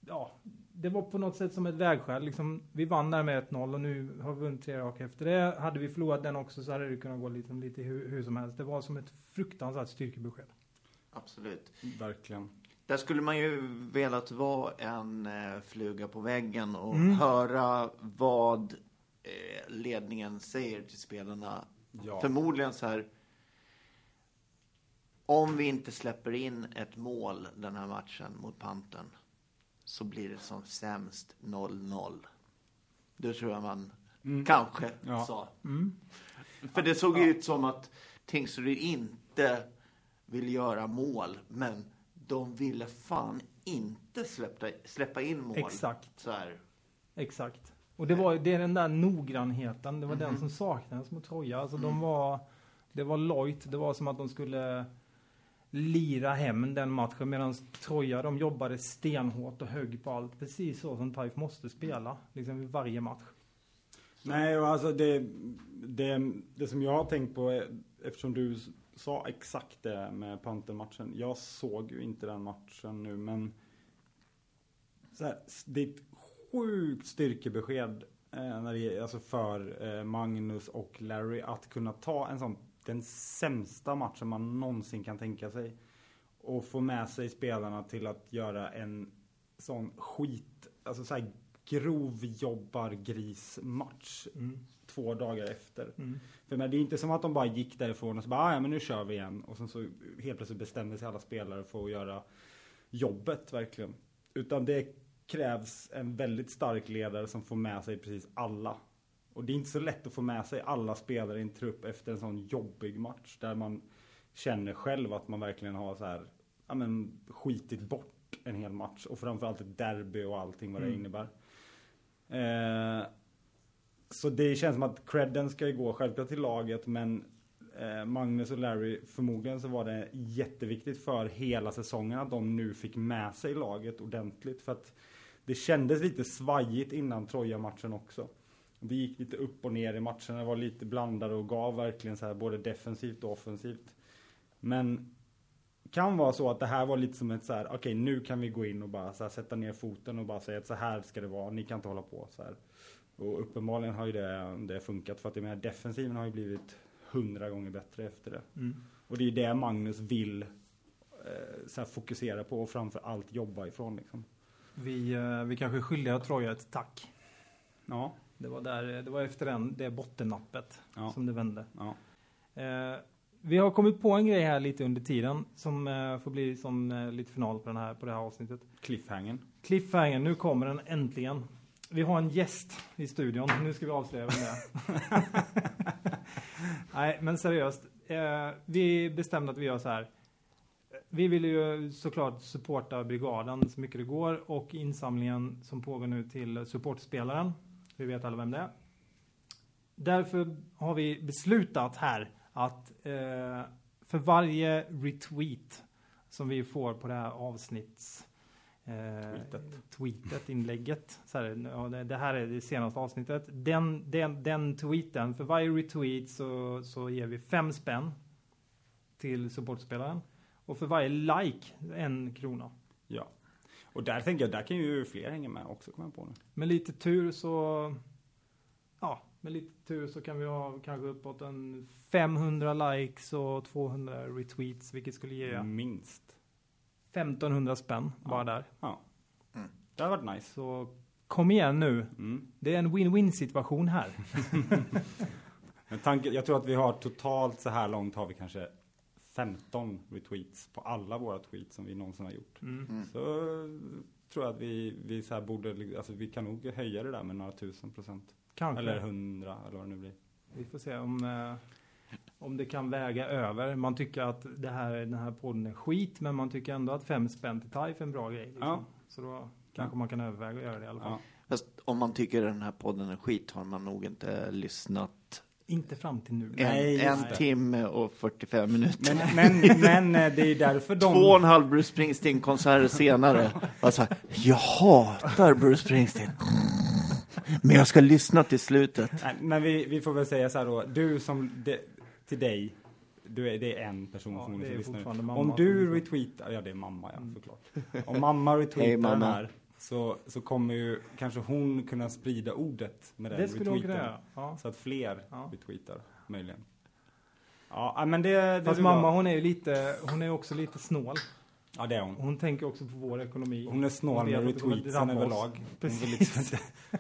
Speaker 2: ja, det var på något sätt som ett vägskäl. Liksom, vi vann där med 1-0 och nu har vi vunnit tre raka efter det. Hade vi förlorat den också så hade det kunnat gå liksom lite hur, hur som helst. Det var som ett fruktansvärt styrkebesked.
Speaker 3: Absolut.
Speaker 1: Verkligen.
Speaker 3: Där skulle man ju velat vara en eh, fluga på väggen och
Speaker 2: Mm.
Speaker 3: höra vad eh, ledningen säger till spelarna.
Speaker 1: Ja.
Speaker 3: Förmodligen så här. Om vi inte släpper in ett mål den här matchen mot Panten så blir det som sämst 0-0. Det tror jag man kanske
Speaker 1: Ja.
Speaker 3: sa.
Speaker 2: Mm.
Speaker 3: För det såg ju ut som att Tingsryd inte ville göra mål, men de ville fan inte släppa, släppa in mål.
Speaker 2: Exakt.
Speaker 3: Så här.
Speaker 2: Exakt. Och det var det är den där noggrannheten, det var den
Speaker 3: Mhm.
Speaker 2: som saknades mot Troja. Alltså
Speaker 3: Mm.
Speaker 2: de var, det var lojt, det var som att de skulle lira hem den matchen medan Troja de jobbade stenhårt och högg på allt. Precis så som Taif måste spela, liksom i varje match.
Speaker 1: Nej, och alltså det, det, det som jag har tänkt på, är, eftersom du sa exakt det med Panther-matchen. Jag såg ju inte den matchen nu, men så här, det är ett sjukt styrkebesked eh, när det, alltså för eh, Magnus och Larry att kunna ta en sån, den sämsta matchen man någonsin kan tänka sig. Och få med sig spelarna till att göra en sån skit, alltså så här grovjobbargrismatch
Speaker 2: Mm
Speaker 1: två dagar efter.
Speaker 2: Mm.
Speaker 1: För men det är inte som att de bara gick därifrån och så bara, "Ah, ja men nu kör vi igen. Och sen så helt plötsligt bestämde sig alla spelare för att göra jobbet verkligen. Utan det krävs en väldigt stark ledare som får med sig precis alla. Och det är inte så lätt att få med sig alla spelare i en trupp efter en sån jobbig match. Där man känner själv att man verkligen har så här, ja men skitit bort en hel match. Och framförallt ett derby och allting vad det
Speaker 2: Mm.
Speaker 1: innebär. Eh, så det känns som att credden ska ju gå självklart till laget men eh, Magnus och Larry förmodligen så var det jätteviktigt för hela säsongen att de nu fick med sig laget ordentligt för att det kändes lite svajigt innan Troja-matchen också. Det gick lite upp och ner i matcherna. det var lite blandade och gav verkligen så här både defensivt och offensivt. Men kan vara så att det här var lite som ett så här, okej nu kan vi gå in och bara så här, sätta ner foten och bara säga att så här ska det vara, ni kan inte hålla på så här. Och uppenbarligen har ju det, det funkat för att jag menar defensiven har ju blivit hundra gånger bättre efter det.
Speaker 2: Mm.
Speaker 1: Och det är det Magnus vill eh, fokusera på och framför allt jobba ifrån liksom.
Speaker 2: Vi, eh, vi kanske skyldiga Troja ett tack.
Speaker 1: Ja,
Speaker 2: Det var, där, det var efter den, det bottennappet
Speaker 1: ja,
Speaker 2: som det vände.
Speaker 1: ja.
Speaker 2: Eh, vi har kommit på en grej här lite under tiden som eh, får bli som eh, lite final på, den här, på det här avsnittet.
Speaker 1: Cliffhangen.
Speaker 2: Cliffhanger, nu kommer den äntligen. Vi har en gäst i studion, nu ska vi avslöja vem det är. Nej, men seriöst. Eh, vi bestämde att vi gör så här. Vi vill ju såklart supporta brigaden så mycket det går och insamlingen som pågår nu till supportspelaren. Vi vet alla vem det är. Därför har vi beslutat här att eh, för varje retweet som vi får på det här avsnitts eh,
Speaker 1: Tweetet.
Speaker 2: tweetet, inlägget. Så här, ja, det, här är det senaste avsnittet. Den, den, den tweeten, för varje retweet så, så ger vi fem spänn till supportspelaren. Och för varje like en krona.
Speaker 1: Ja. Och där tänker jag, där kan ju fler hänga med också kommer jag på nu.
Speaker 2: Med lite tur så Ja, med lite tur så kan vi ha kanske uppåt en 500 likes och 200 retweets vilket skulle ge
Speaker 1: Minst.
Speaker 2: 1500 spänn bara där.
Speaker 1: Ja.
Speaker 3: Mm.
Speaker 1: Det har varit nice.
Speaker 2: Så kom igen nu.
Speaker 1: Mm.
Speaker 2: Det är en win-win situation här.
Speaker 1: Men tanke, jag tror att vi har totalt så här långt har vi kanske 15 retweets på alla våra tweets som vi någonsin har gjort.
Speaker 2: Mm.
Speaker 3: Mm.
Speaker 1: Så tror jag att vi, vi så här borde, alltså vi kan nog höja det där med några tusen procent.
Speaker 2: Kanske.
Speaker 1: Eller hundra eller vad det nu blir.
Speaker 2: Vi får se om, eh, om det kan väga över. Man tycker att det här, den här podden är skit, men man tycker ändå att fem spänn till TAIF är en bra grej. Liksom.
Speaker 1: Ja.
Speaker 2: Så då kanske man kan överväga att göra det i alla fall.
Speaker 1: Ja.
Speaker 3: Fast om man tycker den här podden är skit har man nog inte lyssnat
Speaker 2: Inte fram till nu.
Speaker 3: en,
Speaker 1: Nej,
Speaker 3: en
Speaker 1: det.
Speaker 3: timme och 45 minuter.
Speaker 1: Men, men, men eh, det är därför de...
Speaker 3: Två och en halv Bruce Springsteen-konserter senare. Var så här, jag hatar Bruce Springsteen. Men jag ska lyssna till slutet.
Speaker 1: Nej, men vi, vi får väl säga så här då. Du som, de, till dig. Du är, det är en person
Speaker 2: Ja,
Speaker 1: som lyssnar.
Speaker 2: mamma
Speaker 1: Om du retweetar, ja det är mamma ja såklart. Om mamma retweetar
Speaker 3: Hej, mamma.
Speaker 1: den här så, så kommer ju kanske hon kunna sprida ordet med den
Speaker 2: Det skulle hon kunna
Speaker 1: retweeten.
Speaker 2: Ja.
Speaker 1: Så att fler
Speaker 2: Ja.
Speaker 1: retweetar, möjligen. Ja, men det, det
Speaker 2: Fast
Speaker 1: bra.
Speaker 2: mamma hon är ju lite, hon är också lite snål.
Speaker 1: Ja, det är hon.
Speaker 2: Hon tänker också på vår ekonomi.
Speaker 1: Hon är snål
Speaker 2: Hon
Speaker 1: med retweetsen överlag.
Speaker 2: Precis.
Speaker 1: liksom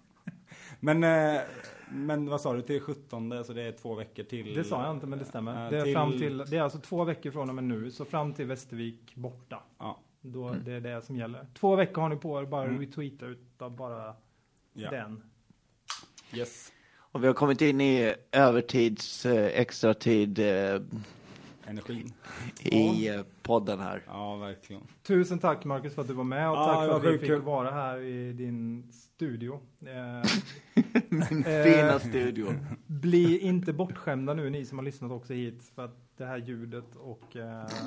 Speaker 1: men, eh, men vad sa du, till 17 så det är två veckor till?
Speaker 2: Det sa jag inte men det stämmer.
Speaker 1: Eh,
Speaker 2: Det är,
Speaker 1: till-
Speaker 2: fram till, det är alltså två veckor från och med nu, så fram till Västervik borta.
Speaker 1: Ja.
Speaker 2: Då, Det är det som gäller. Två veckor har ni på er bara
Speaker 1: Mm.
Speaker 2: retweeta utav bara
Speaker 1: ja.
Speaker 2: den.
Speaker 1: Yes.
Speaker 3: Och vi har kommit in i övertids, eh, extratid eh,
Speaker 1: Energin.
Speaker 3: i eh, podden här.
Speaker 1: Ja, verkligen.
Speaker 2: Tusen tack Marcus för att du var med och
Speaker 1: Ja,
Speaker 2: tack för att vi fick
Speaker 1: kul.
Speaker 2: vara här i din studio. Eh,
Speaker 3: Fina
Speaker 2: eh,
Speaker 3: studio.
Speaker 2: Bli inte bortskämda nu ni som har lyssnat också hit för att det här ljudet och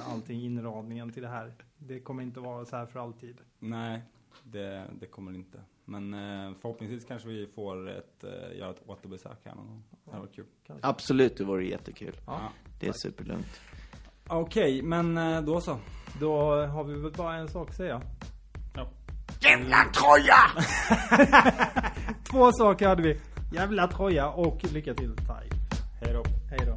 Speaker 2: allting inramningen till det här. Det kommer inte vara så här för alltid.
Speaker 1: Nej, det, det kommer det inte. Men eh, förhoppningsvis kanske vi får ett, eh, göra ett återbesök här någon gång. Det hade varit kul.
Speaker 3: Absolut, det vore jättekul.
Speaker 2: Ja.
Speaker 3: Det är superlugnt.
Speaker 1: Okej, men eh, då så.
Speaker 2: Då har vi väl bara en sak att säga.
Speaker 3: Jävla troja!
Speaker 2: Två saker hade vi. Jävla troja och lycka till Taj.
Speaker 1: Hej då.
Speaker 2: Hej då.